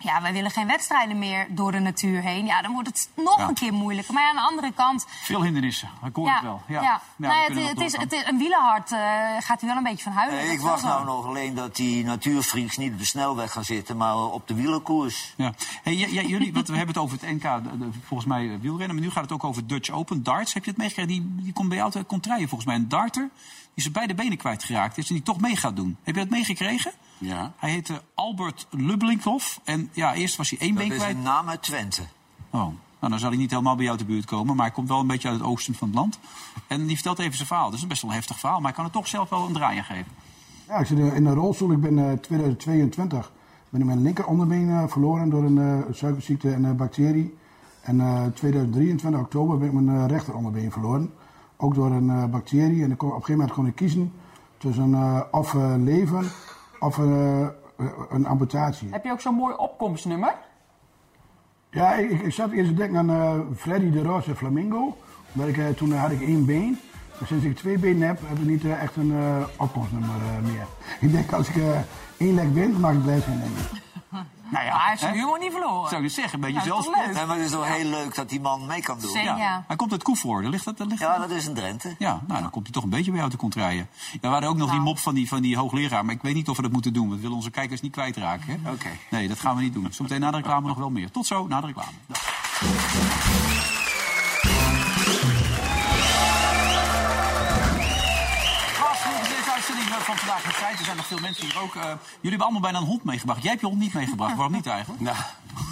Ja, wij willen geen wedstrijden meer door de natuur heen. Ja, dan wordt het nog Ja. een keer moeilijker. Maar ja, aan de andere kant... Veel hindernissen, ik hoor het wel. Ja, ja. nou, ja, het, het is, het is, een wielerhart eh, gaat u wel een beetje van huilen. Nee, Dat ik wacht nou nog alleen dat die natuurfreaks niet op de snelweg gaan zitten... maar op de wielerkoers. Ja. Hey, jullie, want we hebben het over het NK, de- de- volgens mij eh, wielrennen. Maar nu gaat het ook over Dutch Open. Darts, heb je het meegekregen? Die, die komt bij jou te komt rijden, volgens mij. Een darter die zijn beide benen kwijtgeraakt is en die toch mee gaat doen. Heb je dat meegekregen? Ja. Hij heette Albert Lubblinkhoff. En ja, eerst was hij één Dat been is kwijt. een naam uit Twente. Oh, nou dan zal hij niet helemaal bij jou te buurt komen. Maar hij komt wel een beetje uit het oosten van het land. En die vertelt even zijn verhaal. Dat is best wel een heftig verhaal. Maar hij kan het toch zelf wel een draai aan geven. Ja, ik zit in een rolstoel. Ik ben in 2022 ben ik mijn linker onderbeen eh, verloren door een eh, suikerziekte en een bacterie. En eh 2023 oktober ben ik mijn eh, rechter onderbeen verloren. Ook door een eh, bacterie. En ik kon- op een gegeven moment kon ik kiezen tussen eh, of eh, leven of een amputatie. Heb je ook zo'n mooi opkomstnummer? Ja, ik, ik- zat eerst te denken aan Freddy de Roze Flamingo. Ik, eh, toen had ik één been. Maar sinds ik twee benen heb, heb ik niet echt een opkomstnummer meer. Ik denk als ik één lek ben, dan mag ik blij zijn. Denk ik. Nou ja, Maar hij is hè? humor niet verloren. Zou ik dus zeggen, een beetje zelfspot. Nee, maar het is toch heel leuk dat die man mee kan doen. Ja. Hij komt uit Koevoorde. Ligt dat, ligt Ja, dat is een Drenthe. Ja, nou, dan komt hij toch een beetje bij jou te contraien. Ja, we hadden ook nog Nou. die mop van die, van die hoogleraar, maar ik weet niet of we dat moeten doen. want We willen onze kijkers niet kwijtraken. Hè? Oké. Nee, dat gaan we niet doen. Zometeen na de reclame nog wel meer. Tot zo, na de reclame. Dag. Van vandaag de tijd. Er zijn nog veel mensen hier ook. eh, jullie hebben allemaal bijna een hond meegebracht. Jij hebt je hond niet meegebracht. Waarom niet eigenlijk? Nou,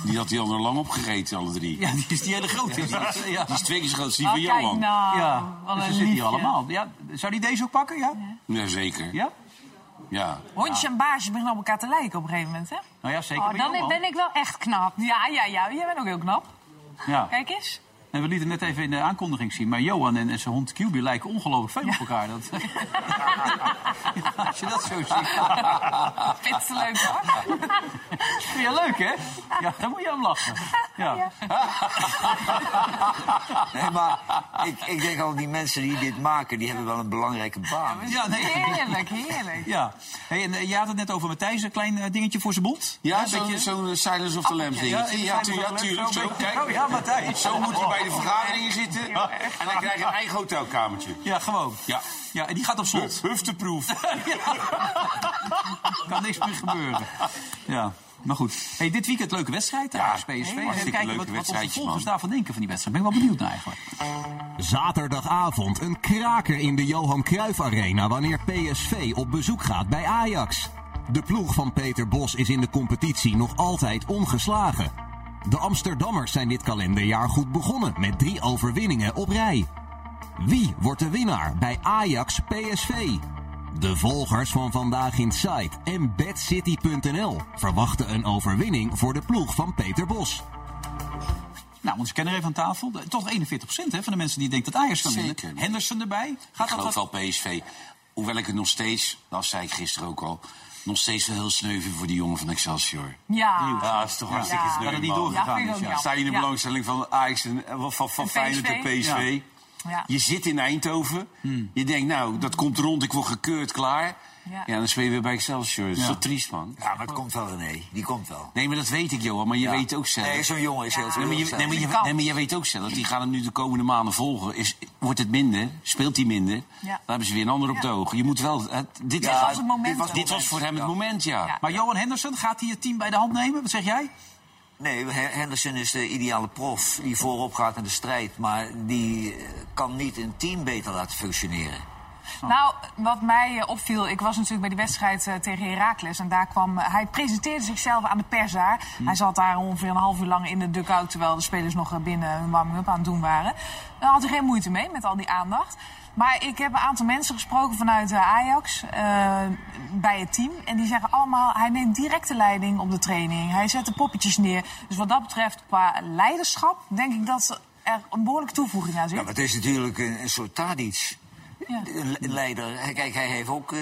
die had hij al lang opgegeten, alle drie. Ja, die is die hele grote. is. Ja. Die is twee keer zo groot als die Oh, van Johan. nou. Ja, dus ze zitten hier allemaal. Ja, zou die deze ook pakken? Ja? Ja? Ja. Hondjes en baasjes beginnen op elkaar te lijken op een gegeven moment, hè? Nou ja, zeker Oh, dan ben ik wel echt knap. Ja, ja, ja. Jij bent ook heel knap. Ja. Kijk eens. En we lieten net even in de aankondiging zien. Maar Johan en, en zijn hond QB lijken ongelooflijk veel op elkaar. Dat, Ja, als je dat zo ziet. Vindt ze leuk, hoor. Vind je leuk, hè? Ja, daar moet je aan lachen. Ja. Nee, maar ik, ik denk al, die mensen die dit maken, die hebben wel een belangrijke baan. Ja, nee. Heerlijk, heerlijk. Ja. Hey, en eh, je had het net over Matthijs, een klein eh, dingetje voor zijn mond. Ja, Een zo'n beetje- zo'n, Silence of the Lambs dingetje. ja, Ja, ja, tuurlijk. zo kijk. Oh, ja, Matthijs. Zo moet hij bij de vergaderingen zitten. En dan krijg je een eigen hotelkamertje. Ja, gewoon. Ja. Ja, en die gaat op slot. Hufteproef. kan niks meer gebeuren. Ja, maar goed. Hey, dit weekend leuke wedstrijd. Ja, PSV. Even hartstikke kijken leuke wat, wat onze volgers man. daarvan denken van die wedstrijd. Ben ik wel benieuwd naar eigenlijk. Zaterdagavond een kraker in de Johan Cruijff Arena wanneer PSV op bezoek gaat bij Ajax. De ploeg van Peter Bos is in de competitie nog altijd ongeslagen. De Amsterdammers zijn dit kalenderjaar goed begonnen met drie overwinningen op rij. Wie wordt de winnaar bij Ajax PSV? De volgers van Vandaag in Sight en BadCity.nl verwachten een overwinning voor de ploeg van Peter Bos. Nou, onze kenner even aan tafel. De- Toch 41% hè, van de mensen die denken dat Ajax kan winnen. Henderson erbij. Gaat Ik dat geloof wat... wel PSV. Hoewel ik het nog steeds, dat zei ik gisteren ook al... nog steeds wel heel sneu vind voor die jongen van Excelsior. Ja. Ja, dat is toch hartstikke Ja. sneu, Dat het niet man. doorgegaan Ja, is. Ja. jammer. Sta je in de Ja. belangstelling van Ajax en en van, van, van En Feyenoord en PSV? Je zit in Eindhoven. Hmm. Je denkt, nou, dat komt rond, ik word gekeurd, klaar. Ja. Ja, dan speel je weer bij Excelsior. Dat is Ja. toch triest, man? Ja, maar het komt wel, René. Die komt wel. Nee, maar dat weet ik, Johan. Maar je Ja. weet ook zelf... Nee, zo'n jongen is heel Nee, maar, je, nee, maar, je, nee, maar je weet ook zelf, die gaan hem nu de komende maanden volgen. Is, wordt het minder? Speelt hij minder? Ja. Dan hebben ze weer een ander op de oog. Je moet wel... Het, dit, was het moment. dit was dit was voor hem het moment, ja. Ja. Maar Johan Henderson, gaat hij het team bij de hand nemen? Wat zeg jij? Nee, Henderson is de ideale prof die voorop gaat in de strijd. Maar die eh, kan niet een team beter laten functioneren. Nou, wat mij eh, opviel, ik was natuurlijk bij die wedstrijd eh, tegen Heracles. En daar kwam, eh, hij presenteerde zichzelf aan de pers daar. Hij zat daar ongeveer een half uur lang in de dugout... terwijl de spelers nog binnen hun warming-up aan het doen waren. Daar had hij geen moeite mee, met al die aandacht. Maar ik heb een aantal mensen gesproken vanuit Ajax bij het team. En die zeggen allemaal, hij neemt direct de leiding op de training. Hij zet de poppetjes neer. Dus wat dat betreft, qua leiderschap, denk ik dat er een behoorlijke toevoeging aan zit. Ja, maar het is natuurlijk een, een soort Tadic. Ja. Le- leider. Hij- Kijk, hij heeft ook eh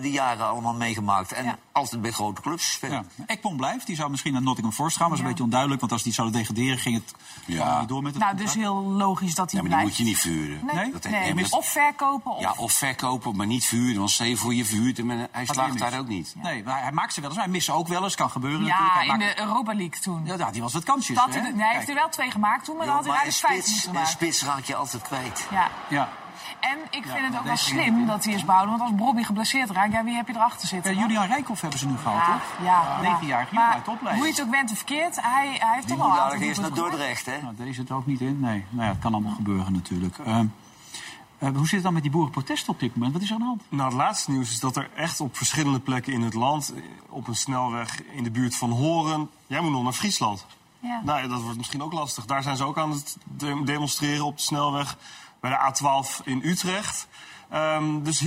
die jaren allemaal meegemaakt. En Ja. altijd bij grote clubs gespeeld. Ja. Ekpom blijft. Die zou misschien naar Nottingham Forest gaan. Maar dat is een beetje onduidelijk. Want als die zouden degraderen, ging het Ja. niet door met het Nou, dus heel logisch dat hij Ja, maar die blijft. moet je niet vuren. Nee, Nee? Dat- nee, nee, maar- of verkopen. Of... Ja, of verkopen, maar niet vuren. Want stel je voor je vuurt hem en hij slaagt daar ook niet. Nee, maar hij maakt ze wel eens. Maar hij mist ze ook wel eens. Kan gebeuren natuurlijk. Hij in maakt- de Europa League toen. Ja, die was wat kansjes. Dat hè? hij, heeft er wel twee gemaakt toen, maar dan had hij vijf spits, spits raak je altijd kwijt. Ja. Ja. En ik vind het ook wel slim dat hij is behouden. Want als Bobby geblesseerd raakt, ja, wie heb je erachter zitten? Ja, Julian Rijkoff hebben ze nu gehaald, Ja, toch? ja, ja. Negenjarig Maar uit opleiding. Hoe je het ook bent of verkeerd, hij, hij heeft toch een aantal eerst naar Dordrecht, hè? Nou, deze zit er ook niet in. Nee, nou ja, het kan allemaal gebeuren natuurlijk. Ehm, eh, hoe zit het dan met die boerenprotesten op dit moment? Wat is er aan de hand? Nou, het laatste nieuws is dat er echt op verschillende plekken in het land... eh, op een snelweg in de buurt van Horen... Jij moet nog naar Friesland. Ja. Nou ja, dat wordt misschien ook lastig. Daar zijn ze ook aan het de- demonstreren op de snelweg bij de A12 in Utrecht. Ehm, dus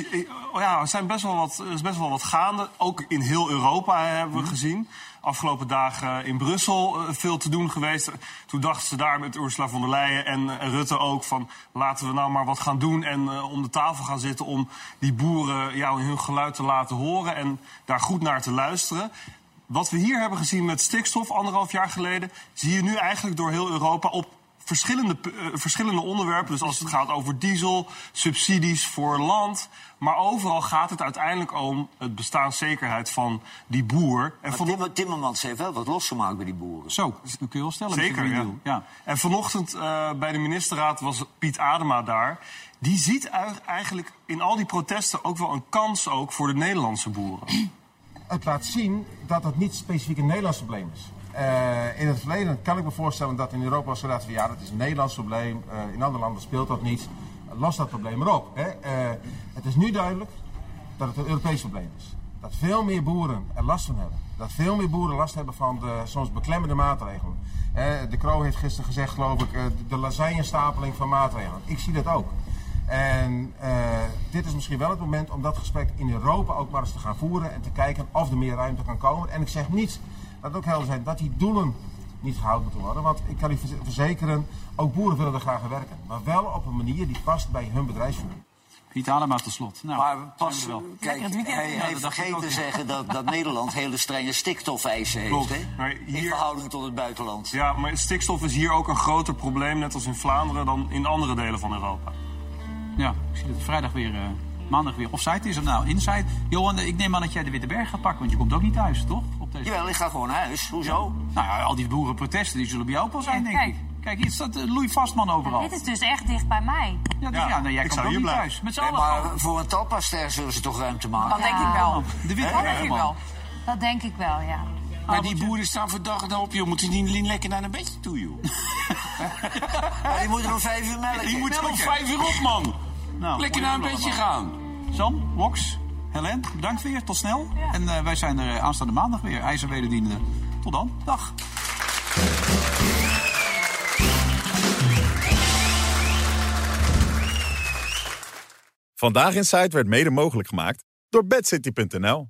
oh ja, er, zijn best wel wat, er is best wel wat gaande. Ook in heel Europa hebben we gezien. Afgelopen dagen in Brussel eh, veel te doen geweest. Toen dachten ze daar met Ursula von der Leyen en, eh, Rutte ook van... laten we nou maar wat gaan doen en eh, om de tafel gaan zitten... om die boeren ja, hun geluid te laten horen en daar goed naar te luisteren. Wat we hier hebben gezien met stikstof anderhalf jaar geleden... zie je nu eigenlijk door heel Europa op verschillende, eh, verschillende onderwerpen. Dus als het gaat over diesel, subsidies voor land... maar overal gaat het uiteindelijk om het bestaanszekerheid van die boer. En Maar van Timmer- Timmermans heeft wel wat losgemaakt bij die boeren. Zo, dat kun je wel stellen. Zeker, ja. En vanochtend eh, bij de ministerraad was Piet Adema daar. Die ziet eigenlijk in al die protesten ook wel een kans ook voor de Nederlandse boeren. Het laat zien dat het niet specifiek een Nederlands probleem is. Eh, in het verleden kan ik me voorstellen dat in Europa was gedacht van ja, dat is een Nederlands probleem. Eh, in andere landen speelt dat niet. Los dat probleem maar op. Hè. Eh, het is nu duidelijk dat het een Europees probleem is. Dat veel meer boeren er last van hebben. Dat veel meer boeren last hebben van de soms beklemmende maatregelen. De Kroo heeft gisteren gezegd, geloof ik, de lasagnestapeling van maatregelen. Ik zie dat ook. En dit is misschien wel het moment om dat gesprek in Europa ook maar eens te gaan voeren en te kijken of er meer ruimte kan komen. En ik zeg niet, dat ook helder zijn, dat die doelen niet gehouden moeten worden. Want ik kan u verze- verzekeren, ook boeren willen er graag aan werken. Maar wel op een manier die past bij hun bedrijfsvoering. Piet Adema tot slot. Nou, Maar pas, we wel. kijk, hij Ja, heeft vergeten te zeggen dat, dat Nederland hele strenge stikstofeisen heeft. Klopt. Hè? Maar In verhouding tot het buitenland. Ja, maar stikstof is hier ook een groter probleem, net als in Vlaanderen, dan in andere delen van Europa. Ja, ik zie dat het vrijdag weer, eh, maandag weer offside is. Of nou, inside. Johan, ik neem aan dat jij de Witte Berg gaat pakken, want je komt ook niet thuis, toch? Jawel, ik ga gewoon naar huis. Hoezo? Nou ja, al die boerenprotesten die zullen bij jou ook wel zijn, denk kijk. ik. Kijk, hier staat uh, Louis Vastman overal. Dit is dus echt dicht bij mij. Ja, dus ja, nou, jij komt ook niet thuis. Met z'n Nee, allen maar gewoon. voor een talpaster zullen ze toch ruimte maken? Dat denk ik wel. De Witte Dat denk ik wel. Dat denk ik wel, ja. Maar die boeren staan voor dag en op, joh. Moeten die niet lekker naar een bedje toe, joh? Maar die moeten om vijf uur melken. Die moeten om vijf uur op, man. Nou, lekker naar een bedje gaan. Sam, Wox, Helen, bedankt weer. Tot snel. En eh, wij zijn er eh, aanstaande maandag weer. IJzerwederdienende. Tot dan. Dag. Vandaag in Site werd mede mogelijk gemaakt door bedcity.nl.